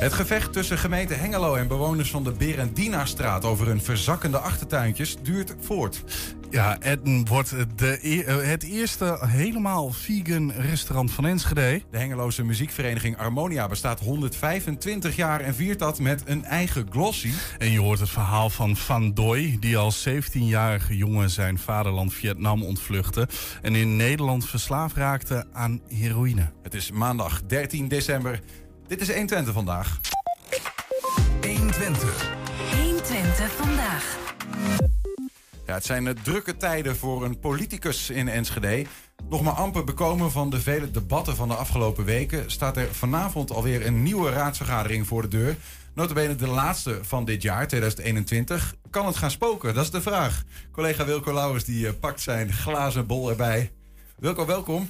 Het gevecht tussen gemeente Hengelo en bewoners van de Berendina-straat over hun verzakkende achtertuintjes duurt voort. Ja, Edden wordt de, e- eh, het eerste helemaal vegan restaurant van Enschede. De Hengeloze muziekvereniging Harmonia bestaat 125 jaar en viert dat met een eigen glossy. En je hoort het verhaal van Van Doy, die als 17-jarige jongen zijn vaderland Vietnam ontvluchtte. En in Nederland verslaafd raakte aan heroïne. Het is maandag 13 december. Dit is 120 vandaag. 120. 120 vandaag. Ja, het zijn eh, drukke tijden voor een politicus in Enschede. Nog maar amper bekomen van de vele debatten van de afgelopen weken... staat er vanavond alweer een nieuwe raadsvergadering voor de deur. Notabene de laatste van dit jaar, 2021. Kan het gaan spoken? Dat is de vraag. Collega Wilco Lauwers die eh, pakt zijn glazen bol erbij. Wilco, welkom.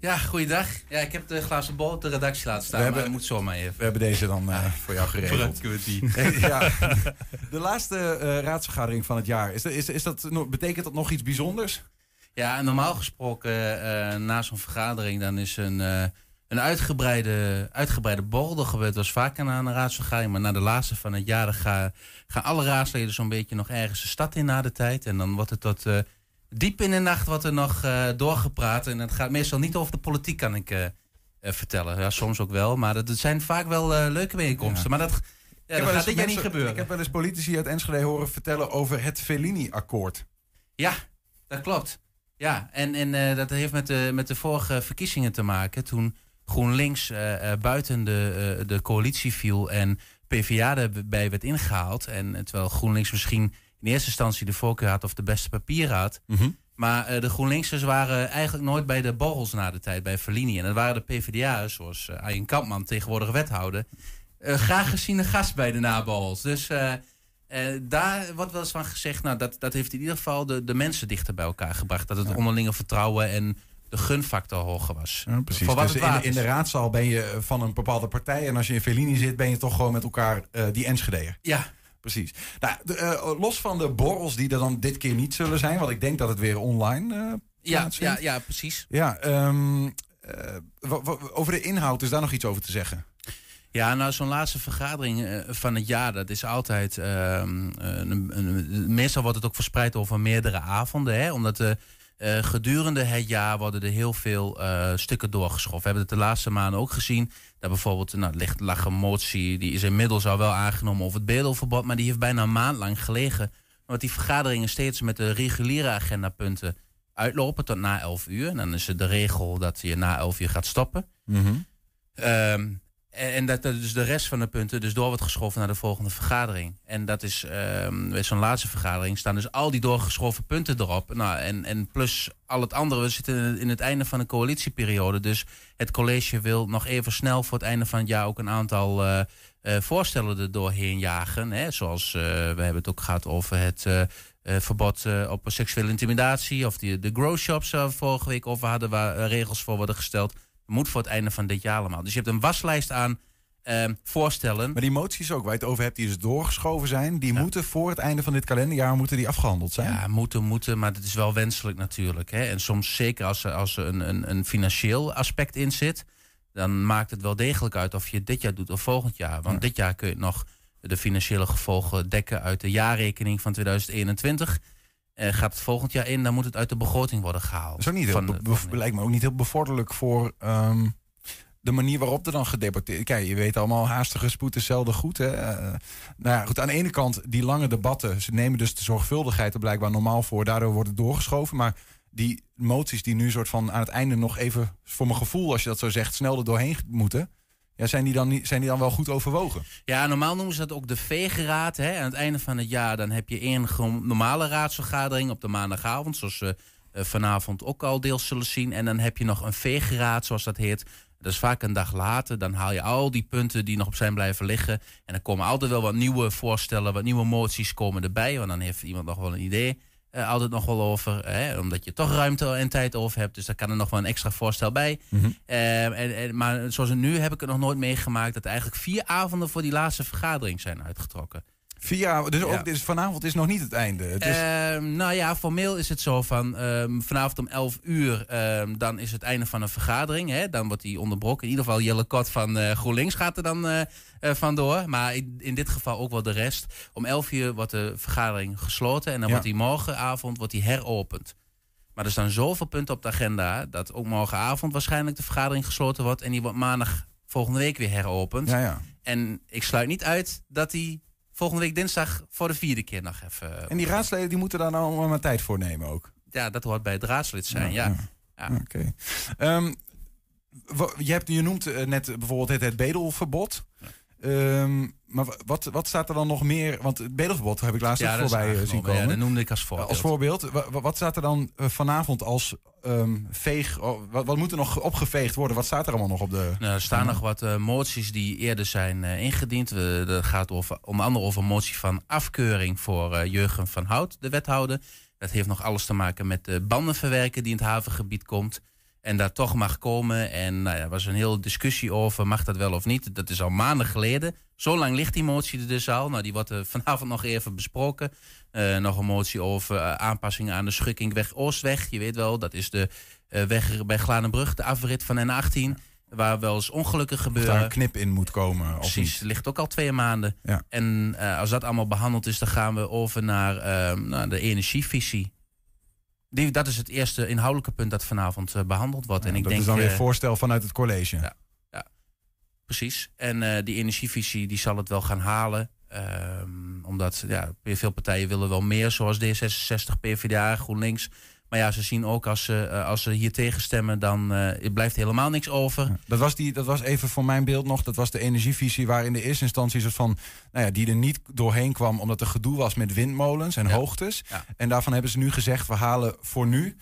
Ja, goeiedag. Ja, ik heb de glazen bol op de redactie laten staan, We maar hebben- dat moet zomaar even. We hebben deze dan eh, voor jou geregeld. Vooruit kunnen we die. Ja. De laatste eh, raadsvergadering van het jaar. Is, dat- is, is dat, betekent dat nog iets bijzonders? Ja, normaal gesproken, eh, na zo'n vergadering, dan is een, een uitgebreide, uitgebreide borrel. Er gebeurt wel eens vaker na een raadsvergadering, maar na de laatste van het jaar dan gaan, gaan alle raadsleden zo'n beetje nog ergens de stad in na de tijd. En dan wordt het tot diep in de nacht wat er nog eh, doorgepraat. En het gaat meestal niet over de politiek, kan ik eh, eh, vertellen. Ja, soms ook wel, maar dat, het zijn vaak wel leuke bijeenkomsten. Maar dat, ja, dat gaat dit jaar niet gebeuren. Ik heb wel eens politici uit Enschede horen vertellen over het Fellini-akkoord. Ja, dat klopt. Ja, en, en dat heeft met de, met de vorige verkiezingen te maken. Toen GroenLinks buiten de, de coalitie viel en PvdA erbij werd ingehaald. En terwijl GroenLinks misschien in eerste instantie de voorkeur had of de beste papieren had. Maar eh, de GroenLinksers waren eigenlijk nooit bij de borrels na de tijd, bij Verlini. En dat waren de PvdA'ers, zoals uh, Arjen Kampman, tegenwoordig wethouder. eh, graag geziene gast bij de naborrels. Dus daar wordt wel eens van gezegd, nou, dat, dat heeft in ieder geval de, de mensen dichter bij elkaar gebracht. Dat het onderlinge vertrouwen en de gunfactor hoger was. Ja, precies. Voor wat Dus in, de, in de raadzaal ben je van een bepaalde partij. En als je in Fellini zit, ben je toch gewoon met elkaar die Enschedeer. Ja. Precies. Nou, de, eh, los van de borrels die er dan dit keer niet zullen zijn. Want ik denk dat het weer online eh Ja, ja, ja, precies. Ja, ehm, eh, over de inhoud is daar nog iets over te zeggen. Ja, nou, zo'n laatste vergadering van het jaar, dat is altijd. ehm, een, een- meestal wordt het ook verspreid over meerdere avonden, hè, omdat eh, gedurende het jaar worden er heel veel stukken doorgeschoven. We hebben het de laatste maanden ook gezien. Dat bijvoorbeeld, nou, ligt lag een motie, die is inmiddels al wel aangenomen over het bedelverbod, maar die heeft bijna een maand lang gelegen. Omdat die vergaderingen steeds met de reguliere agendapunten uitlopen tot na 11 uur. En dan is het de regel dat je na 11 uur gaat stoppen. En, en dat er dus de rest van de punten dus door wordt geschoven naar de volgende vergadering. En dat is bij zo'n laatste vergadering staan dus al die doorgeschoven punten erop. Nou, en, en plus al het andere. We zitten in het- in het einde van de coalitieperiode. Dus het college wil nog even snel voor het einde van het jaar ook een aantal eh, eh, voorstellen er doorheen jagen. Hè? Zoals eh, we hebben het ook gehad over het verbod op seksuele intimidatie. Of die, de grow shops waar we vorige week over hadden, waar regels voor worden gesteld. Moet voor het einde van dit jaar allemaal. Dus je hebt een waslijst aan ehm, voorstellen. Maar die moties ook, waar je het over hebt, die dus doorgeschoven zijn, die moeten voor het einde van dit kalenderjaar moeten die afgehandeld zijn. Ja, moeten, moeten, maar het is wel wenselijk natuurlijk. Hè? En soms zeker als er, als er een, een, een financieel aspect in zit, dan maakt het wel degelijk uit of je het dit jaar doet of volgend jaar. Want dit jaar kun je nog de financiële gevolgen dekken uit de jaarrekening van 2021. Eh, gaat het volgend jaar in, dan moet het uit de begroting worden gehaald. Ook niet heel, Van lijkt me ook niet heel bevorderlijk voor ehm, de manier waarop er dan gedebatteerd Kijk, je weet allemaal, haastige spoed is zelden goed. Hè? Eh, nou ja, goed, aan de ene kant, die lange debatten, ze nemen dus de zorgvuldigheid er blijkbaar normaal voor. Daardoor wordt het doorgeschoven. Maar die moties die nu soort van aan het einde nog even, voor mijn gevoel, als je dat zo zegt, snel er doorheen moeten. Ja, zijn, die dan zijn die dan wel goed overwogen? Ja, normaal noemen ze dat ook de vegeraad. Hè? Aan het einde van het jaar dan heb je één normale raadsvergadering op de maandagavond. Zoals we vanavond ook al deels zullen zien. En dan heb je nog een veegraad, zoals dat heet. Dat is vaak een dag later. Dan haal je al die punten die nog op zijn blijven liggen. En dan komen altijd wel wat nieuwe voorstellen, wat nieuwe moties komen erbij. Want dan heeft iemand nog wel een idee. Uh, altijd nog wel over. Hè, omdat je toch ruimte en tijd over hebt. Dus daar kan er nog wel een extra voorstel bij. Mhm. Uh, en, en, maar zoals nu heb ik het nog nooit meegemaakt. dat eigenlijk vier avonden voor die laatste vergadering zijn uitgetrokken. Via, dus, ook, dus vanavond is nog niet het einde. Het is, Ehm, nou ja, formeel is het zo van ehm, vanavond om 11 uur, ehm, dan is het einde van een vergadering. Hè? Dan wordt die onderbroken. In ieder geval Jelle Kot van eh, GroenLinks gaat er dan eh, eh, vandoor. Maar in, in dit geval ook wel de rest. Om 11 uur wordt de vergadering gesloten en dan Ja. wordt die morgenavond wordt die heropend. Maar er staan zoveel punten op de agenda dat ook morgenavond waarschijnlijk de vergadering gesloten wordt. En die wordt maandag volgende week weer heropend. ja, ja. En ik sluit niet uit dat die volgende week dinsdag voor de vierde keer nog even... En die raadsleden die moeten daar nou allemaal maar tijd voor nemen ook. Ja, dat hoort bij het raadslid zijn, ja. Ja. Oké. Ehm, je, hebt, je noemt eh, net bijvoorbeeld het, het bedelverbod. Ehm, maar wa- wat, wat staat er dan nog meer? Want het bedelverbod heb ik laatst Ja, ook voorbij eh, zien aangenomen. Ja, komen. dat noemde ik als voorbeeld. als voorbeeld, wa- wa- wat staat er dan eh, vanavond als ehm, veeg? oh, wat, wat moet er nog opgeveegd worden? Wat staat er allemaal nog op de. Nou, er staan nog wat eh, moties die eerder zijn ingediend. We, dat gaat over, onder andere over een motie van afkeuring voor eh, Jurgen van Hout, de wethouder. Dat heeft nog alles te maken met de bandenverwerken die in het havengebied komt. En daar toch mag komen. En nou ja, er was een hele discussie over, mag dat wel of niet? Dat is al maanden geleden. Zo lang ligt die motie er dus al. Nou, die wordt eh, vanavond nog even besproken. Eh, nog een motie over eh, aanpassingen aan de Schukkingweg Oostweg. Je weet wel, dat is de weg bij Glanenbrug, de afrit van N18. Waar wel eens ongelukken Of daar gebeuren. een knip in moet komen. Of Precies, niet. ligt ook al twee maanden. Ja. En als dat allemaal behandeld is, dan gaan we over naar, naar de energievisie. Die, dat is het eerste inhoudelijke punt dat vanavond eh, behandeld wordt. en ik dat denk, is dan weer eh, voorstel vanuit het college. Ja. Precies. En eh, die energievisie die zal het wel gaan halen. Ehm, omdat ja, veel partijen willen wel meer, zoals D66, PvdA, GroenLinks. Maar ja, ze zien ook als ze, eh, als ze hier tegenstemmen, dan eh, blijft helemaal niks over. Dat was, die, dat was even voor mijn beeld nog. Dat was de energievisie waar in de eerste instantie soort van, nou ja, die er niet doorheen kwam omdat er gedoe was met windmolens en Ja. hoogtes. Ja. En daarvan hebben ze nu gezegd, we halen voor nu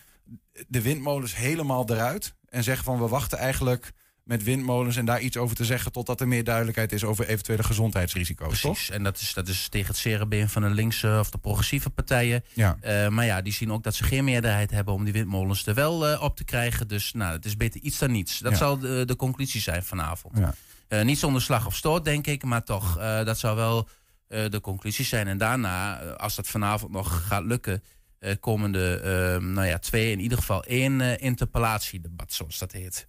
de windmolens helemaal eruit. En zeggen van we wachten eigenlijk met windmolens en daar iets over te zeggen totdat er meer duidelijkheid is over eventuele gezondheidsrisico's. Toch? Precies. En dat is, dat is tegen het zere been van de linkse of de progressieve partijen. Ja. Eh, maar ja, die zien ook dat ze geen meerderheid hebben om die windmolens er wel eh, op te krijgen. Dus nou, het is beter iets dan niets. Dat Ja. zal de, de conclusie zijn vanavond. Ja. Eh, niet zonder slag of stoot, denk ik, maar toch, dat zou wel de conclusie zijn. En daarna, als dat vanavond nog gaat lukken, eh komen de, eh, nou ja, twee, in ieder geval één interpellatiedebat, zoals dat heet.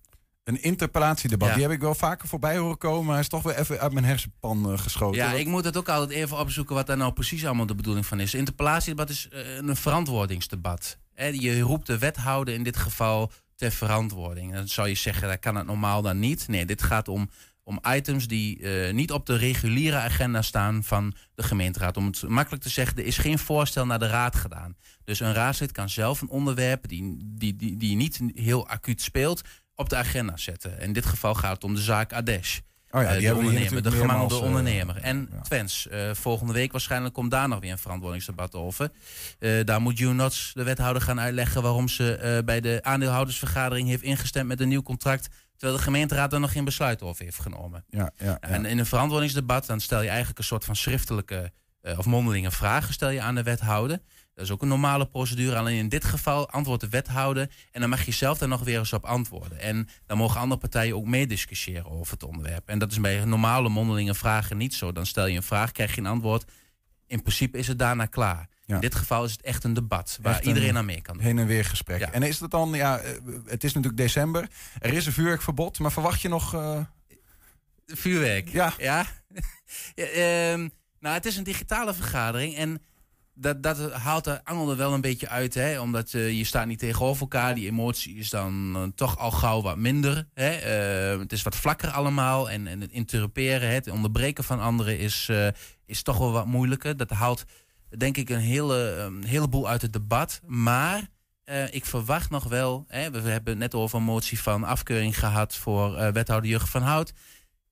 Een interpellatiedebat, Ja. die heb ik wel vaker voorbij horen komen, maar hij is toch weer even uit mijn hersenpan eh, geschoten. Ja, ik moet het ook altijd even opzoeken wat daar nou precies allemaal de bedoeling van is. Interpellatiedebat is eh, een verantwoordingsdebat. Je roept de wethouder in dit geval ter verantwoording. Dan zou je zeggen, dat kan het normaal dan niet. Nee, dit gaat om, om items die eh, niet op de reguliere agenda staan van de gemeenteraad. Om het makkelijk te zeggen, er is geen voorstel naar de raad gedaan. Dus een raadslid kan zelf een onderwerp die, die, die, die niet heel acuut speelt op de agenda zetten. In dit geval gaat het om de zaak Adesh. Oh ja, Eh, die de ondernemer, de gemangelde eh, ondernemer. En ja. Twens, eh, volgende week waarschijnlijk komt daar nog weer een verantwoordingsdebat over. Eh, daar moet Junots, de wethouder, gaan uitleggen waarom ze bij de aandeelhoudersvergadering heeft ingestemd met een nieuw contract. Terwijl de gemeenteraad er nog geen besluit over heeft genomen. Ja, ja, ja. En in een verantwoordingsdebat dan stel je eigenlijk een soort van schriftelijke of mondelinge vragen stel je aan de wethouder. Dat is ook een normale procedure. Alleen in dit geval antwoordt de wethouder. En dan mag je zelf daar nog weer eens op antwoorden. En dan mogen andere partijen ook meediscussiëren over het onderwerp. En dat is bij normale mondelinge vragen niet zo. Dan stel je een vraag, krijg je een antwoord. In principe is het daarna klaar. Ja. In dit geval is het echt een debat waar een- iedereen aan mee kan doen. Heen en weer gesprek. Ja. En is het dan, ja, eh, het is natuurlijk december. Er is een vuurwerkverbod, maar verwacht je nog. eh, Vuurwerk. Ja. Ja. Ja, ehm, nou, het is een digitale vergadering en dat, dat haalt de angel er wel een beetje uit, hè? Omdat eh, je staat niet tegenover elkaar. Die emotie is dan eh, toch al gauw wat minder. Hè? Eh, het is wat vlakker allemaal en, en het interruperen, het onderbreken van anderen is, is toch wel wat moeilijker. Dat haalt, denk ik, een hele, een heleboel uit het debat. Maar ik verwacht nog wel, hè, we hebben het net over een motie van afkeuring gehad voor wethouder Jurgen van Hout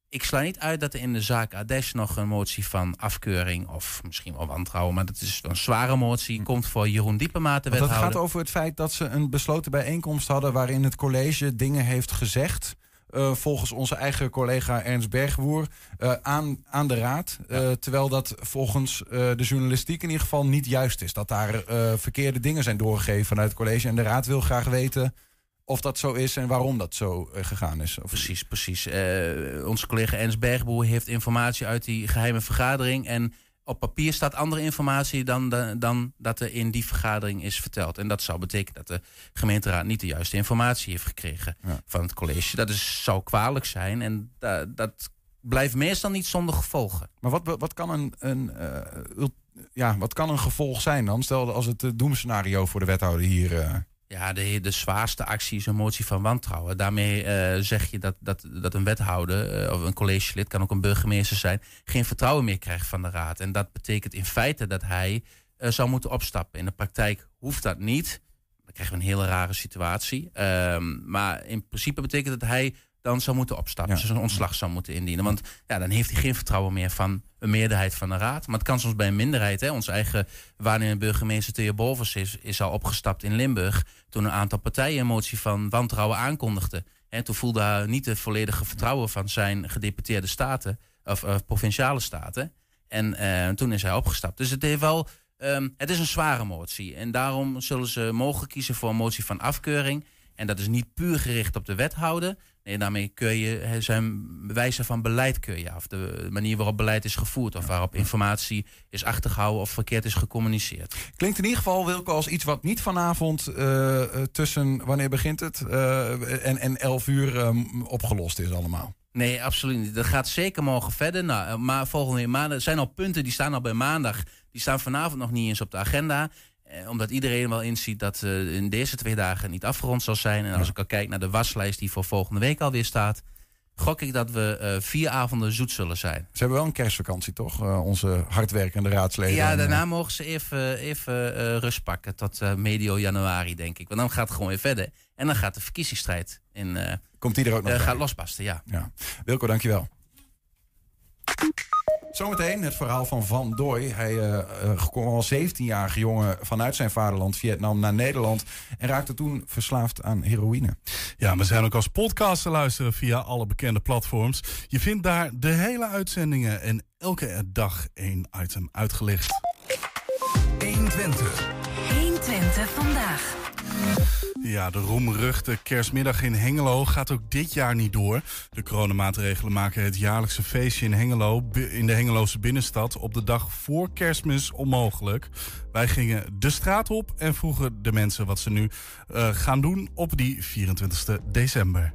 ik sla niet uit dat er in de zaak Ades nog een motie van afkeuring of misschien wel wantrouwen, maar dat is een zware motie, komt voor Jeroen Diepema te Want dat wethouder. gaat over het feit dat ze een besloten bijeenkomst hadden waarin het college dingen heeft gezegd. eh, volgens onze eigen collega Ernst Bergwoer eh, aan, aan de raad. Eh, terwijl dat volgens de journalistiek in ieder geval niet juist is. Dat daar verkeerde dingen zijn doorgegeven vanuit het college. En de raad wil graag weten of dat zo is en waarom dat zo eh, gegaan is. Of, Precies, precies. Eh, onze collega Ernst Bergboer heeft informatie uit die geheime vergadering. En op papier staat andere informatie dan, dan, dan dat er in die vergadering is verteld. En dat zou betekenen dat de gemeenteraad niet de juiste informatie heeft gekregen Ja. van het college. Dat is, zou kwalijk zijn en da- dat blijft meestal niet zonder gevolgen. Maar wat, wat, kan een, een, eh, ja, wat kan een gevolg zijn dan? Stel als het doemscenario voor de wethouder hier. Ja, de, de zwaarste actie is een motie van wantrouwen. Daarmee eh, zeg je dat, dat, dat een wethouder eh, of een collegelid, kan ook een burgemeester zijn, geen vertrouwen meer krijgt van de raad. En dat betekent in feite dat hij eh, zou moeten opstappen. In de praktijk hoeft dat niet. Dan krijgen we een hele rare situatie. Ehm, maar in principe betekent dat hij dan zou moeten opstappen. Dus een ontslag zou moeten indienen. Want ja, dan heeft hij geen vertrouwen meer van een meerderheid van de raad. Maar het kan soms bij een minderheid. Hè. Onze eigen waarnemende burgemeester Theo is, is al opgestapt in Limburg. Toen een aantal partijen een motie van wantrouwen aankondigden. En toen voelde hij niet de volledige vertrouwen van zijn gedeputeerde staten. Of eh, provinciale staten. En eh, toen is hij opgestapt. Dus het heeft wel. ehm, het is een zware motie. En daarom zullen ze mogen kiezen voor een motie van afkeuring. En dat is niet puur gericht op de wethouder. Nee, daarmee keur je zijn wijze van beleid keur je af. De manier waarop beleid is gevoerd. Of waarop informatie is achtergehouden of verkeerd is gecommuniceerd. Klinkt in ieder geval, Wilco, als iets wat niet vanavond eh, eh, tussen, wanneer begint het? Eh, en, en 11 uur eh, opgelost is allemaal. Nee, absoluut niet. Dat gaat zeker morgen verder. Nou, maar volgende maandag er zijn al punten die staan al bij maandag. Die staan vanavond nog niet eens op de agenda. Eh, omdat iedereen wel inziet dat eh, in deze twee dagen niet afgerond zal zijn. En als ik al kijk naar de waslijst die voor volgende week alweer staat, gok ik dat we eh, vier avonden zoet zullen zijn. Ze hebben wel een kerstvakantie, toch? Onze hardwerkende raadsleden. Ja, daarna mogen ze even, even rust pakken tot medio januari, denk ik. Want dan gaat het gewoon weer verder. En dan gaat de verkiezingsstrijd in, komt die er ook nog gaat losbarsten, ja. Ja. Wilco, dankjewel. Zometeen het verhaal van Van Dooy. Hij eh, eh, kwam al 17-jarige jongen vanuit zijn vaderland Vietnam naar Nederland. En raakte toen verslaafd aan heroïne. Ja, we zijn ook als podcast te luisteren via alle bekende platforms. Je vindt daar de hele uitzendingen en elke dag één item uitgelicht. 120. 120 vandaag. Ja, de roemruchte kerstmiddag in Hengelo gaat ook dit jaar niet door. De coronamaatregelen maken het jaarlijkse feestje in Hengelo, in de Hengeloze binnenstad, op de dag voor kerstmis onmogelijk. Wij gingen de straat op en vroegen de mensen wat ze nu eh, gaan doen op die 24 december.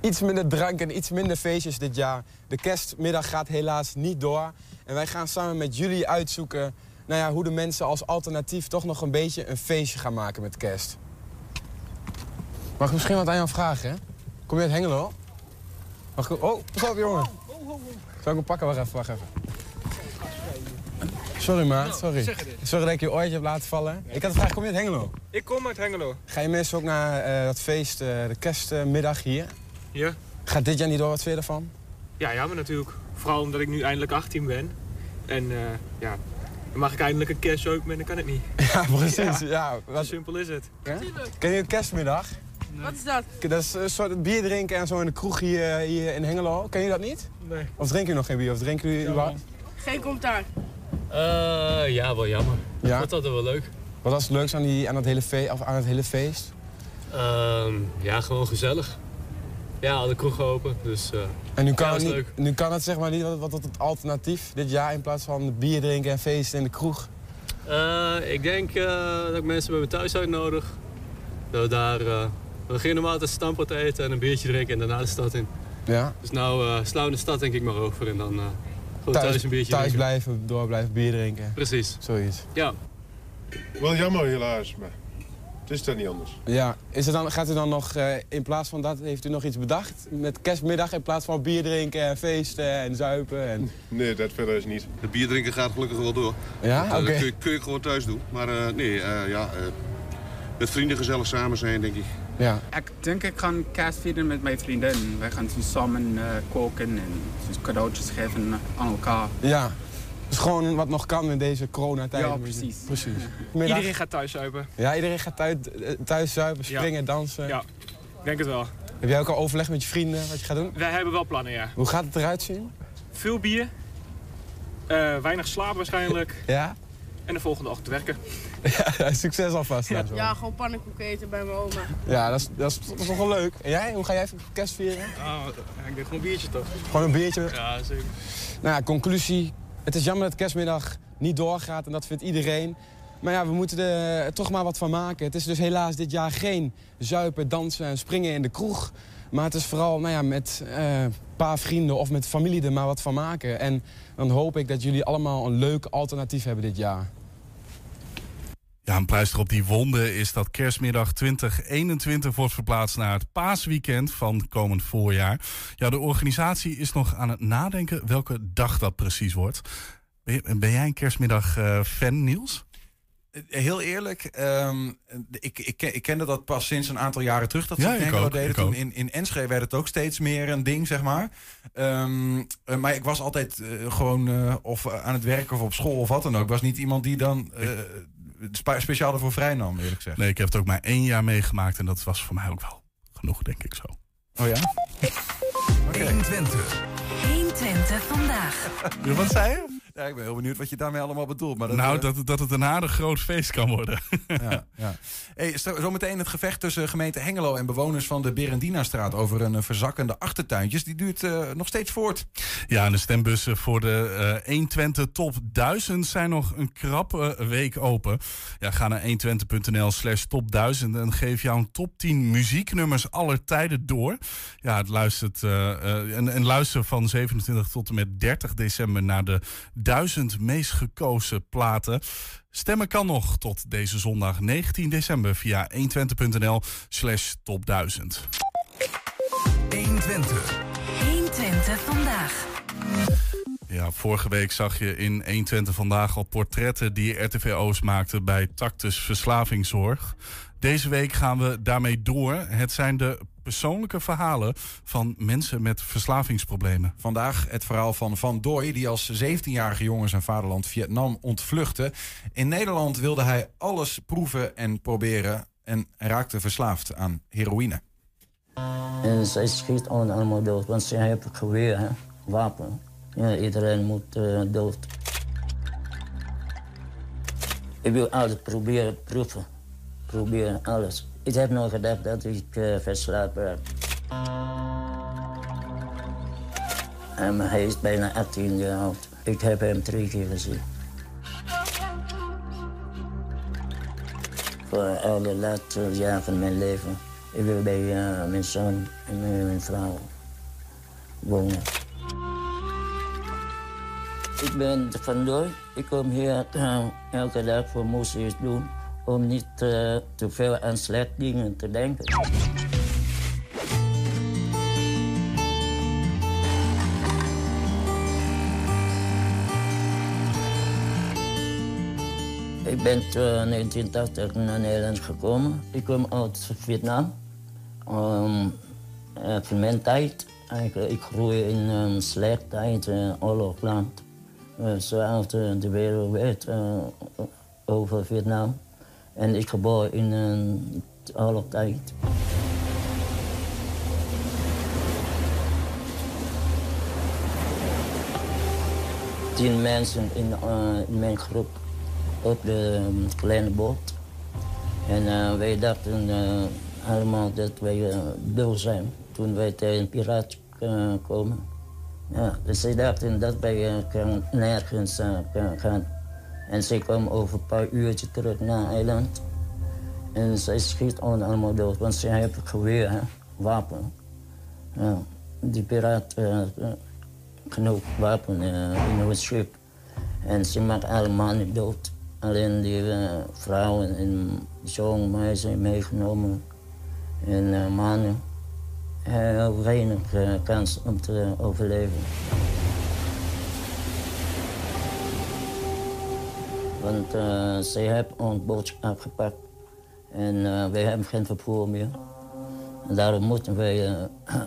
Iets minder drank en iets minder feestjes dit jaar. De kerstmiddag gaat helaas niet door. En wij gaan samen met jullie uitzoeken nou ja, hoe de mensen als alternatief toch nog een beetje een feestje gaan maken met kerst. Mag ik misschien wat aan jou vragen, hè? Kom je uit Hengelo? Mag ik... Oh, pas op, jongen. Zal ik hem pakken? Wacht even, wacht even. Sorry, maat. Sorry. Sorry dat ik je ooitje heb laten vallen. Ik had de vraag, kom je uit Hengelo? Ik kom uit Hengelo. Ga je mensen ook naar eh, dat feest, eh, de kerstmiddag hier? Ja? Gaat dit jaar niet door? Wat vind je ervan? Ja, jammer natuurlijk. Vooral omdat ik nu eindelijk 18 ben. En eh, ja, dan mag ik eindelijk een kerst ook, maar dan kan het niet. Ja, precies. Ja. Wat, simpel is het. ken je het kerstmiddag? Wat is dat? Dat is een soort bier drinken en zo in de kroeg hier, hier in Hengelo. Ken je dat niet? Nee. Of drinken jullie nog geen bier? Of drinken jullie überhaupt? Geen commentaar. Eh, ja, wel jammer. Ik Ja. vond dat wel leuk. Wat was het leukste aan, die, aan, dat hele fe of aan het hele feest? Ehm, ja, gewoon gezellig. Ja, alle kroegen open, dus eh, En nu kan, Ja, het, nu kan het zeg maar niet wat, wat het alternatief dit jaar in plaats van bier drinken en feesten in de kroeg. eh, ik denk eh, dat ik mensen bij me thuis uitnodig. Dat we daar, eh, we beginnen normaal altijd stampot eten en een biertje drinken en daarna de stad in. Ja. Dus nou eh, slaan we de stad denk ik maar over en dan eh, gewoon thuis, een biertje thuis drinken. blijven, door blijven bier drinken. Precies, Zoiets. ja. Wel jammer helaas, maar het is dan niet anders. Ja, is er dan, gaat u dan nog, eh, in plaats van dat, heeft u nog iets bedacht? Met kerstmiddag in plaats van bier drinken en feesten en zuipen? En... Nee, dat verder is niet. De bier drinken gaat gelukkig wel door. Ja, Dat, oké. eh, kun, je, kun je gewoon thuis doen. Maar eh, nee, eh, ja, eh, met vrienden gezellig samen zijn, denk ik. Ja. Ik denk ik ga kerst vieren met mijn vriendin. Wij gaan samen uh, koken en cadeautjes geven aan elkaar. Ja. Dus gewoon wat nog kan in deze coronatijd. Ja, precies. precies. Iedereen gaat thuis zuipen. Ja, iedereen gaat thuis, thuis zuipen, springen, dansen. Ja, ik denk het wel. Heb jij ook al overleg met je vrienden wat je gaat doen? Wij hebben wel plannen, ja. Hoe gaat het eruit zien? Veel bier. Uh, weinig slaap waarschijnlijk. ja? En de volgende ochtend werken. Ja, succes alvast. Ja, ja gewoon pannenkoek eten bij mijn oma. Ja, dat is, dat, is, dat is toch wel leuk. En jij? Hoe ga jij kerst vieren? Oh, ik denk gewoon een biertje toch? Gewoon een biertje? Ja, zeker. Nou ja, conclusie. Het is jammer dat kerstmiddag niet doorgaat en dat vindt iedereen. Maar ja, we moeten er toch maar wat van maken. Het is dus helaas dit jaar geen zuipen, dansen en springen in de kroeg. Maar het is vooral nou ja, met een paar vrienden of met familie er maar wat van maken. En dan hoop ik dat jullie allemaal een leuk alternatief hebben dit jaar. Ja, een pleister op die wonden is dat kerstmiddag 2021 wordt verplaatst naar het paasweekend van komend voorjaar. Ja, de organisatie is nog aan het nadenken welke dag dat precies wordt. Ben, jij een kerstmiddag-fan, uh, Niels? Heel eerlijk, um, ik, ik, ik kende dat pas sinds een aantal jaren terug. Dat ze ja, deden. Toen in, in Enschede werd het ook steeds meer een ding, zeg maar. Um, maar ik was altijd uh, gewoon uh, of aan het werken of op school of wat dan ook. Ik was niet iemand die dan speciaal ervoor vrij nam, eerlijk gezegd. Nee, ik heb het ook maar één jaar meegemaakt en dat was voor mij ook wel genoeg, denk ik zo. Oh ja? Okay. 120. 120 vandaag. Wat zei je? Ja, ik ben heel benieuwd wat je daarmee allemaal bedoelt. Maar dat, nou, uh... dat, dat het een aardig groot feest kan worden. ja, ja. Hey, zometeen het gevecht tussen gemeente Hengelo en bewoners van de Berendina-straat over een verzakkende achtertuintjes. Die duurt uh, nog steeds voort. Ja, en de stembussen voor de uh, 120 top 1000 zijn nog een krappe week open. Ja, ga naar 120.nl slash top 1000 en geef jouw top 10 muzieknummers aller tijden door. Ja, het luistert, en, en luister van 27 tot en met 30 december naar de duizend meest gekozen platen. Stemmen kan nog tot deze zondag 19 december via 120.nl slash top 1000. 120. 120 vandaag. Ja, vorige week zag je in 120 vandaag al portretten die RTVO's maakten bij Tactus Verslavingszorg. Deze week gaan we daarmee door. Het zijn de persoonlijke verhalen van mensen met verslavingsproblemen. Vandaag het verhaal van Van Dooy, die als 17-jarige jongen zijn vaderland Vietnam ontvluchtte. In Nederland wilde hij alles proeven en proberen en raakte verslaafd aan heroïne. En zij schiet allemaal dood, want ze heeft geweer, hè? wapen. Ja, iedereen moet uh, dood. Ik wil altijd proberen proeven. Proberen alles. Ik heb nog gedacht dat ik uh, verslaafd werd. En hij is bijna 18 jaar oud. Ik heb hem drie keer gezien. Voor alle laatste jaar van mijn leven. Ik wil bij uh, mijn zoon en mijn vrouw wonen. Ik ben vandoor. Ik kom hier uh, elke dag voor moesjes doen om niet uh, te veel aan slechte dingen te denken. Ik ben in 1980 naar Nederland gekomen. Ik kom uit Vietnam. Um, van mijn tijd, ik groei in een slecht tijd, uh, oorlogland. Uh, zoals de wereld weet over Vietnam. En ik geboren in een oorlogstijd. Tien mensen in, uh, in mijn groep op de um, kleine boot. En uh, wij dachten allemaal dat wij dol zijn toen wij tegen piraat komen. Ja, dus zij dachten dat wij nergens gaan. En zij kwam over een paar uurtjes terug naar eiland. En zij schiet ons allemaal dood, want ze heeft geweer, hè? wapen. Ja, die piraat uh, genoeg wapen uh, in het schip. En ze maakt allemaal niet dood. Alleen die uh, vrouwen en mij zijn meegenomen. En mannen. Heel weinig kans om te overleven. Want uh, zij hebben ons boot afgepakt. En uh, wij hebben geen vervoer meer. En daarom moeten wij eh,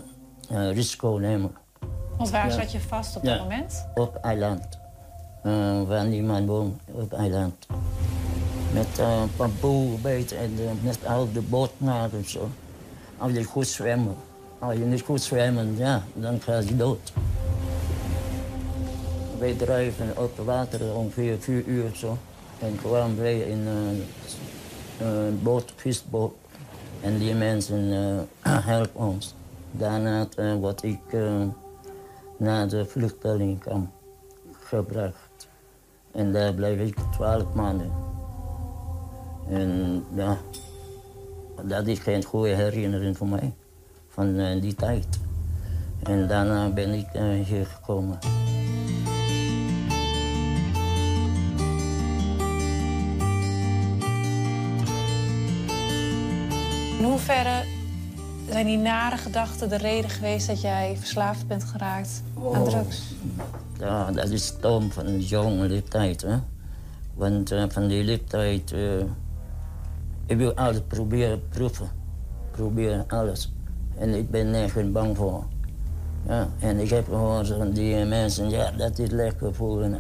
eh, risico nemen. Want waar Ja. zat je vast op Ja. dat moment? Op eiland. Eh, waar niemand woont, op eiland. Met uh, bamboebeet en eh, met al de bootnaad en zo. Als je goed zwemmen. Als je niet goed zwemmen, ja, dan ga je dood. Wij drijven op het water ongeveer vier uur zo. En kwamen wij in een boot. En die mensen eh, helpen ons. Daarna word ik naar de vluchtelingenkamp gebracht. En daar bleef ik twaalf maanden. En ja, dat is geen goede herinnering voor mij van die tijd. En daarna ben ik hier gekomen. In hoeverre zijn die nare gedachten de reden geweest dat jij verslaafd bent geraakt aan Oh. drugs? Ja, dat is stom van een jonge leeftijd. Hè? Want eh, van die leeftijd... eh, ik wil alles proberen proeven. Proberen alles. En ik ben nergens bang voor. Ja, en ik heb gehoord van die mensen... Ja, dat is lekker voor en.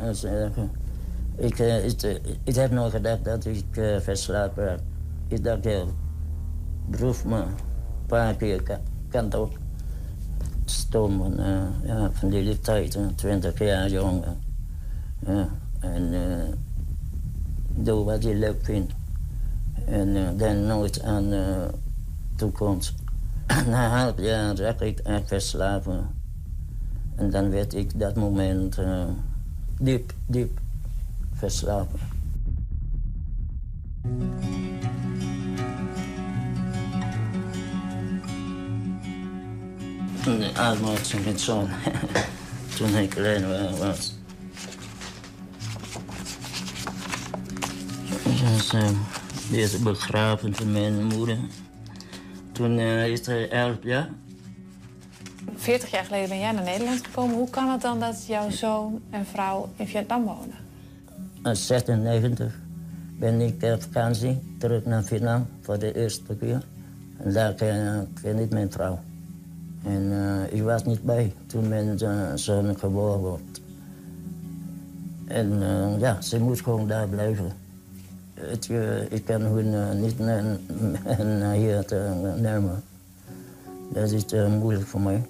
Ik, eh, ik, eh, ik heb nog gedacht dat ik verslaafd raak. Ik dacht, me. Een paar keer kan, toch stom van, eh, van die leeftijd, hè, 20 jaar jong. en eh, doe wat je leuk vindt. En eh, denk nooit aan de toekomst. Na een half jaar raak ik echt verslaven. En dan werd ik dat moment diep, diep verslaven. Toen ik aanmaakte met zoon. Toen ik wa- was. Dus, uh, die is begraven van mijn moeder. Toen eh, is hij elf jaar. 40 jaar geleden ben jij naar Nederland gekomen. Hoe kan het dan dat jouw zoon en vrouw in Vietnam wonen? In 96 ben ik op vakantie terug naar Vietnam voor de eerste keer. En daar ken, ik mijn vrouw. En eh, ik was niet bij toen mijn eh, zoon geboren wordt. En eh, ja, ze moet gewoon daar blijven. Het, ik kan hun niet naar, hier te nemen. Dat is moeilijk voor mij.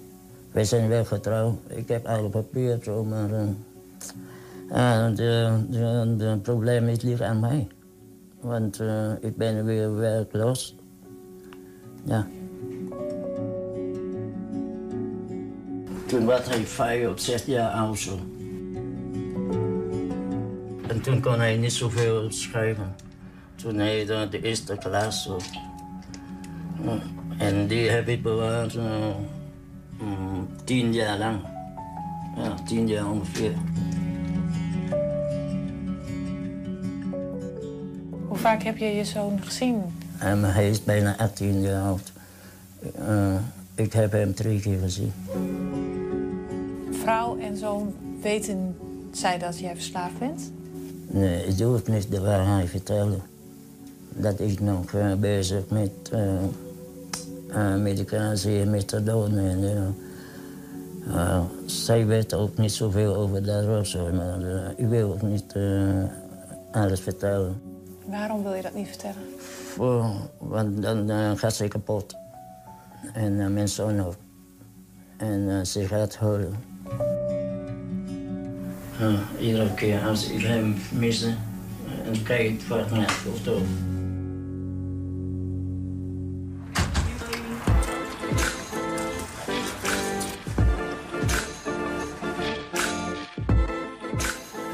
Wij zijn wel getrouwd. Ik heb alle papieren, maar... Ah, de, probleem is ligt aan mij. Want ik ben weer werkloos. Ja. Toen was hij vijf of zes jaar oud zo. En toen kon hij niet zoveel schrijven. Toen hij de, de eerste klas zo. En die heb ik bewaard mm, tien jaar lang. Ja, tien jaar ongeveer. Hoe vaak heb je je zoon gezien? En hij is bijna 18 jaar oud. Eh, ik heb hem drie keer gezien. Vrouw en zoon weten zij dat jij verslaafd bent? Nee, ik doe het niet de waarheid vertellen. Dat ik nog eh, bezig met eh eh, medicatie, methadone. En, eh, eh, zij weet ook niet zoveel over dat rotzooi, maar ik wil ook niet eh, alles vertellen. Waarom wil je dat niet vertellen? Voor, want dan gaat ze kapot. En mijn zoon ook. En ze gaat huilen. Ja, iedere keer als ik hem mis, eh, dan kijk ik vaak naar de foto.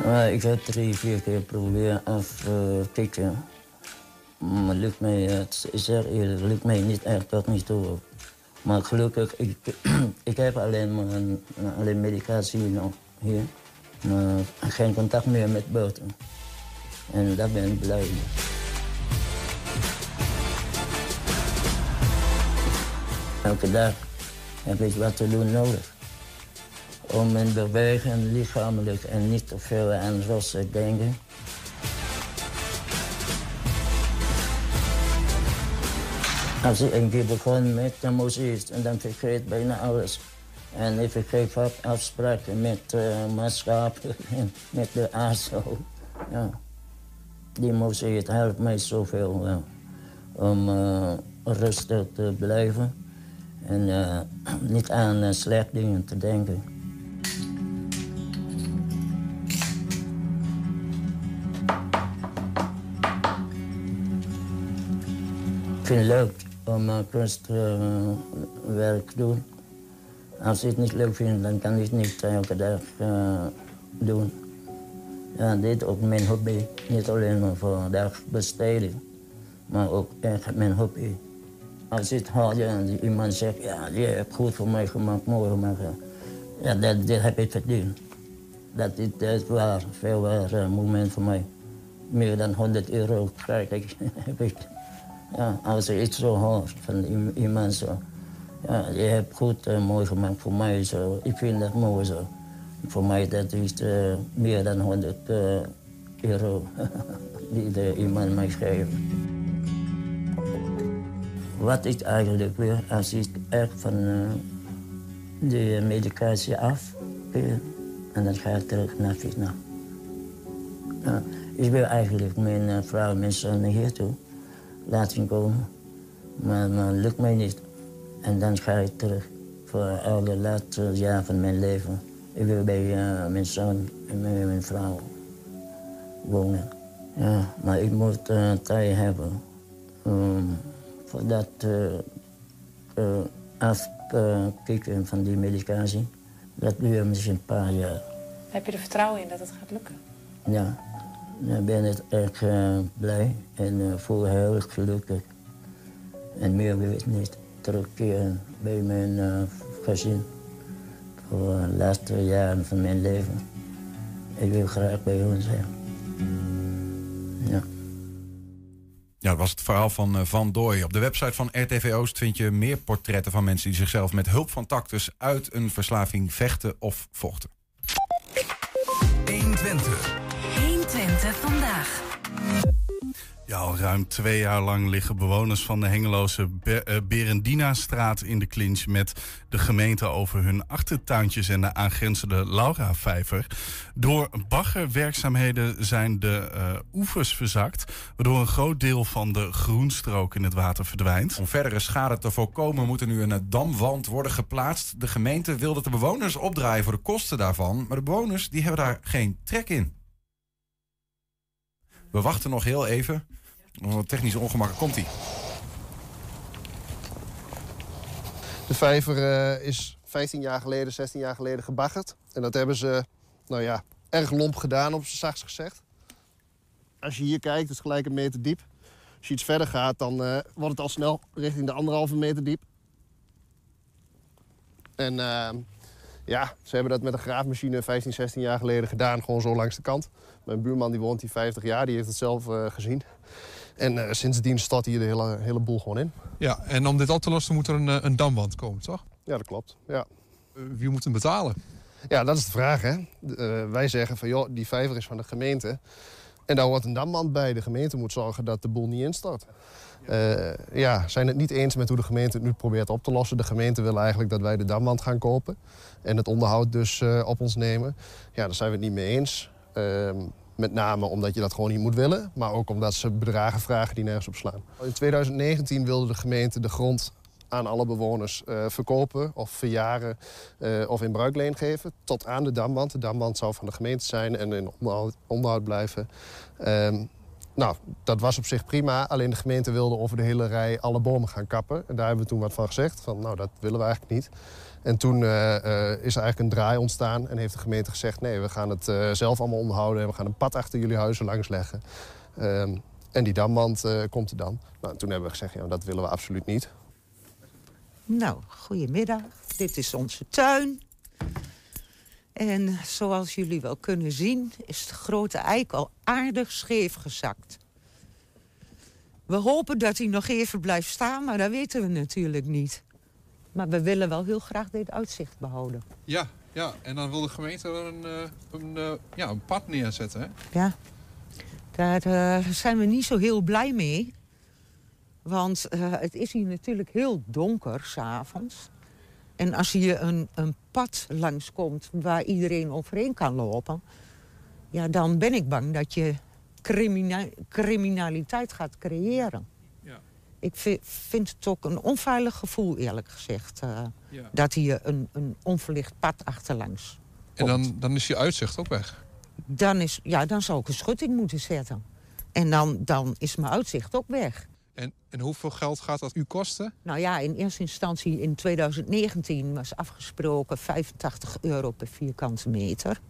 Maar ik heb drie, vier keer proberen af te kicken. Maar lukt mij, het lukt mij niet echt tot niet toe. Maar gelukkig, ik, ik heb alleen, maar, alleen medicatie nog hier. Maar geen contact meer met buiten. En daar ben ik blij. Elke dag heb ik wat te doen nodig. Om in bewegen, lichamelijk en niet te veel aan rossen denken. Als ik een keer begon met de muziek en dan vergeet bijna alles. En ik vergeet vaak afspraken met uh, maatschappij en met de ASO. Ja. Die muziek helpt mij zoveel om uh, rustig te blijven en uh, niet aan slechte dingen te denken. Ik vind het leuk om kunstwerk te doen. Als ik het niet leuk vind, dan kan ik niet elke dag doen. Ja, dit is ook mijn hobby. Niet alleen maar voor dagbesteding, maar ook echt mijn hobby. Als ik het hoor en iemand zegt, ja, je hebt goed voor mij gemaakt, mooi gemaakt. Ja, dat, heb ik verdiend. Dat is, dat waar, veel waar uh, moment voor mij. Meer dan 100 euro krijg ik. Ja, als ik iets zo hoor van iemand zo. Ja, je hebt goed uh, mooi gemaakt voor mij. Zo. Ik vind dat mooi zo. Voor mij dat is uh, meer dan 100 euro die de iemand mij geeft. Wat ik eigenlijk wil, als ik echt van uh, de medicatie af en dan ga ik terug naar Vietnam. Ik wil eigenlijk mijn vrouw en mijn zoon hier toe laten komen, maar dat lukt mij niet. En dan ga ik terug voor alle laatste jaar van mijn leven. Ik wil bij mijn zoon en bij mijn vrouw wonen. Ja, maar ik moet tijd hebben. Um, voor dat uh, uh, afkicken van die medicatie. Dat duurt misschien een paar jaar. Heb je er vertrouwen in dat het gaat lukken? Ja, ik ben ik erg uh, blij en voel heel gelukkig. En meer wil ik niet terugkeren bij mijn gezin. Voor de laatste jaren van mijn leven. Ik wil graag bij hun zijn. Ja. Ja, dat was het verhaal van uh, Van Dooy. Op de website van RTV Oost vind je meer portretten van mensen die zichzelf met hulp van tactus uit een verslaving vechten of vochten. 120. 120 vandaag. Ja, al ruim twee jaar lang liggen bewoners van de Hengeloze Be uh, Berendina-straat in de clinch met de gemeente over hun achtertuintjes en de aangrenzende Laura-vijver. Door baggerwerkzaamheden zijn de uh, oevers verzakt, waardoor een groot deel van de groenstrook in het water verdwijnt. Om verdere schade te voorkomen moet er nu een damwand worden geplaatst. De gemeente wil dat de bewoners opdraaien voor de kosten daarvan, maar de bewoners die hebben daar geen trek in. We wachten nog heel even. Wat technische ongemakken. Komt-ie. De vijver uh, is 15 jaar geleden, 16 jaar geleden gebaggerd. En dat hebben ze, nou ja, erg lomp gedaan, op z'n zachts gezegd. Als je hier kijkt, is gelijk een meter diep. Als je iets verder gaat, dan uh, wordt het al snel richting de anderhalve meter diep. En uh, ja, ze hebben dat met een graafmachine 15, 16 jaar geleden gedaan. Gewoon zo langs de kant. Mijn buurman die woont hier 50 jaar, die heeft het zelf gezien. En uh, sindsdien staat hier de hele, hele boel gewoon in. Ja, en om dit op te lossen moet er een, een damwand komen, toch? Ja, dat klopt. Ja. Uh, wie moet hem betalen? Ja, dat is de vraag, hè. wij zeggen van, joh, die vijver is van de gemeente. En daar hoort een damwand bij. De gemeente moet zorgen dat de boel niet instort. Uh, ja, zijn het niet eens met hoe de gemeente het nu probeert op te lossen. De gemeente wil eigenlijk dat wij de damwand gaan kopen. En het onderhoud dus uh, op ons nemen. Ja, daar zijn we het niet mee eens. Uh, met name omdat je dat gewoon niet moet willen. Maar ook omdat ze bedragen vragen die nergens op slaan. In 2019 wilde de gemeente de grond aan alle bewoners uh, verkopen of verjaren uh, of in bruikleen geven. Tot aan de damwand. De damwand zou van de gemeente zijn en in onderhoud, blijven. Um, nou, dat was op zich prima. Alleen de gemeente wilde over de hele rij alle bomen gaan kappen. En daar hebben we toen wat van gezegd. Van, nou, dat willen we eigenlijk niet. En toen uh, uh, is er eigenlijk een draai ontstaan. En heeft de gemeente gezegd, nee, we gaan het uh, zelf allemaal onderhouden. En we gaan een pad achter jullie huizen langs leggen. Um, en die damwand komt er dan. Nou, toen hebben we gezegd, ja, dat willen we absoluut niet. Nou, goedemiddag. Dit is onze tuin. En zoals jullie wel kunnen zien, is de grote eik al aardig scheef gezakt. We hopen dat hij nog even blijft staan, maar dat weten we natuurlijk niet. Maar we willen wel heel graag dit uitzicht behouden. Ja, ja. en dan wil de gemeente er een, een, een, ja, een pad neerzetten, hè? Ja, daar uh, zijn we niet zo heel blij mee. Want eh, het is hier natuurlijk heel donker s'avonds. En als hier een, een pad langskomt waar iedereen overheen kan lopen... Ja, dan ben ik bang dat je crimina- criminaliteit gaat creëren. Ik vi- vind het ook een onveilig gevoel, eerlijk gezegd. eh, Ja. Dat hier een, een onverlicht pad achterlangs En dan, dan is je uitzicht ook weg. dan, is, ja, dan zou ik een schutting moeten zetten. En dan, dan is mijn uitzicht ook weg. En, en hoeveel geld gaat dat u kosten? Nou ja, in eerste instantie in 2019 was afgesproken 85 euro per vierkante meter.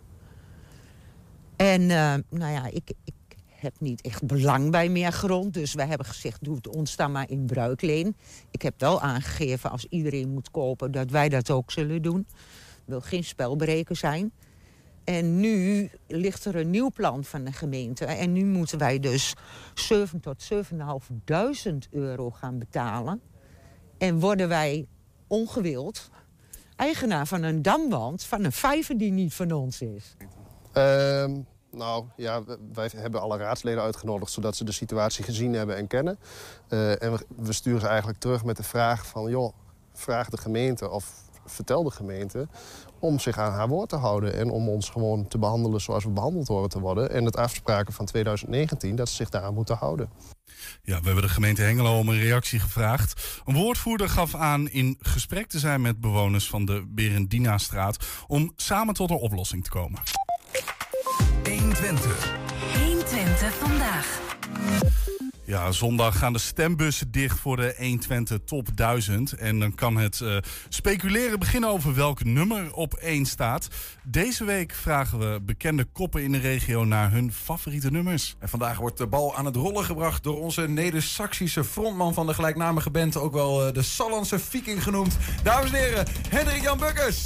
En eh, nou ja, ik, ik heb niet echt belang bij meer grond. Dus wij hebben gezegd, doe het ons dan maar in bruikleen. Ik heb wel aangegeven, als iedereen moet kopen, dat wij dat ook zullen doen. wil geen spelbreken zijn. En nu ligt er een nieuw plan van de gemeente. En nu moeten wij dus 7 tot 7.500 euro gaan betalen. En worden wij ongewild eigenaar van een damwand van een vijver die niet van ons is. Ehm, nou ja, wij hebben alle raadsleden uitgenodigd zodat ze de situatie gezien hebben en kennen. Eh, en we, we sturen ze eigenlijk terug met de vraag van... joh, vraag de gemeente of vertel de gemeente om zich aan haar woord te houden... en om ons gewoon te behandelen zoals we behandeld horen te worden. En het afspraken van 2019, dat ze zich daaraan moeten houden. Ja, we hebben de gemeente Hengelo om een reactie gevraagd. Een woordvoerder gaf aan in gesprek te zijn met bewoners van de Berendina-straat... om samen tot een oplossing te komen. 120. 120 vandaag. Ja, zondag gaan de stembussen dicht voor de 120 Top 1000. En dan kan het eh, speculeren beginnen over welk nummer op 1 staat. Deze week vragen we bekende koppen in de regio naar hun favoriete nummers. En vandaag wordt de bal aan het rollen gebracht door onze Neder-Saxische frontman van de gelijknamige band, ook wel eh, de Sallandse Viking genoemd. Dames en heren, Hendrik Jan Bukkers.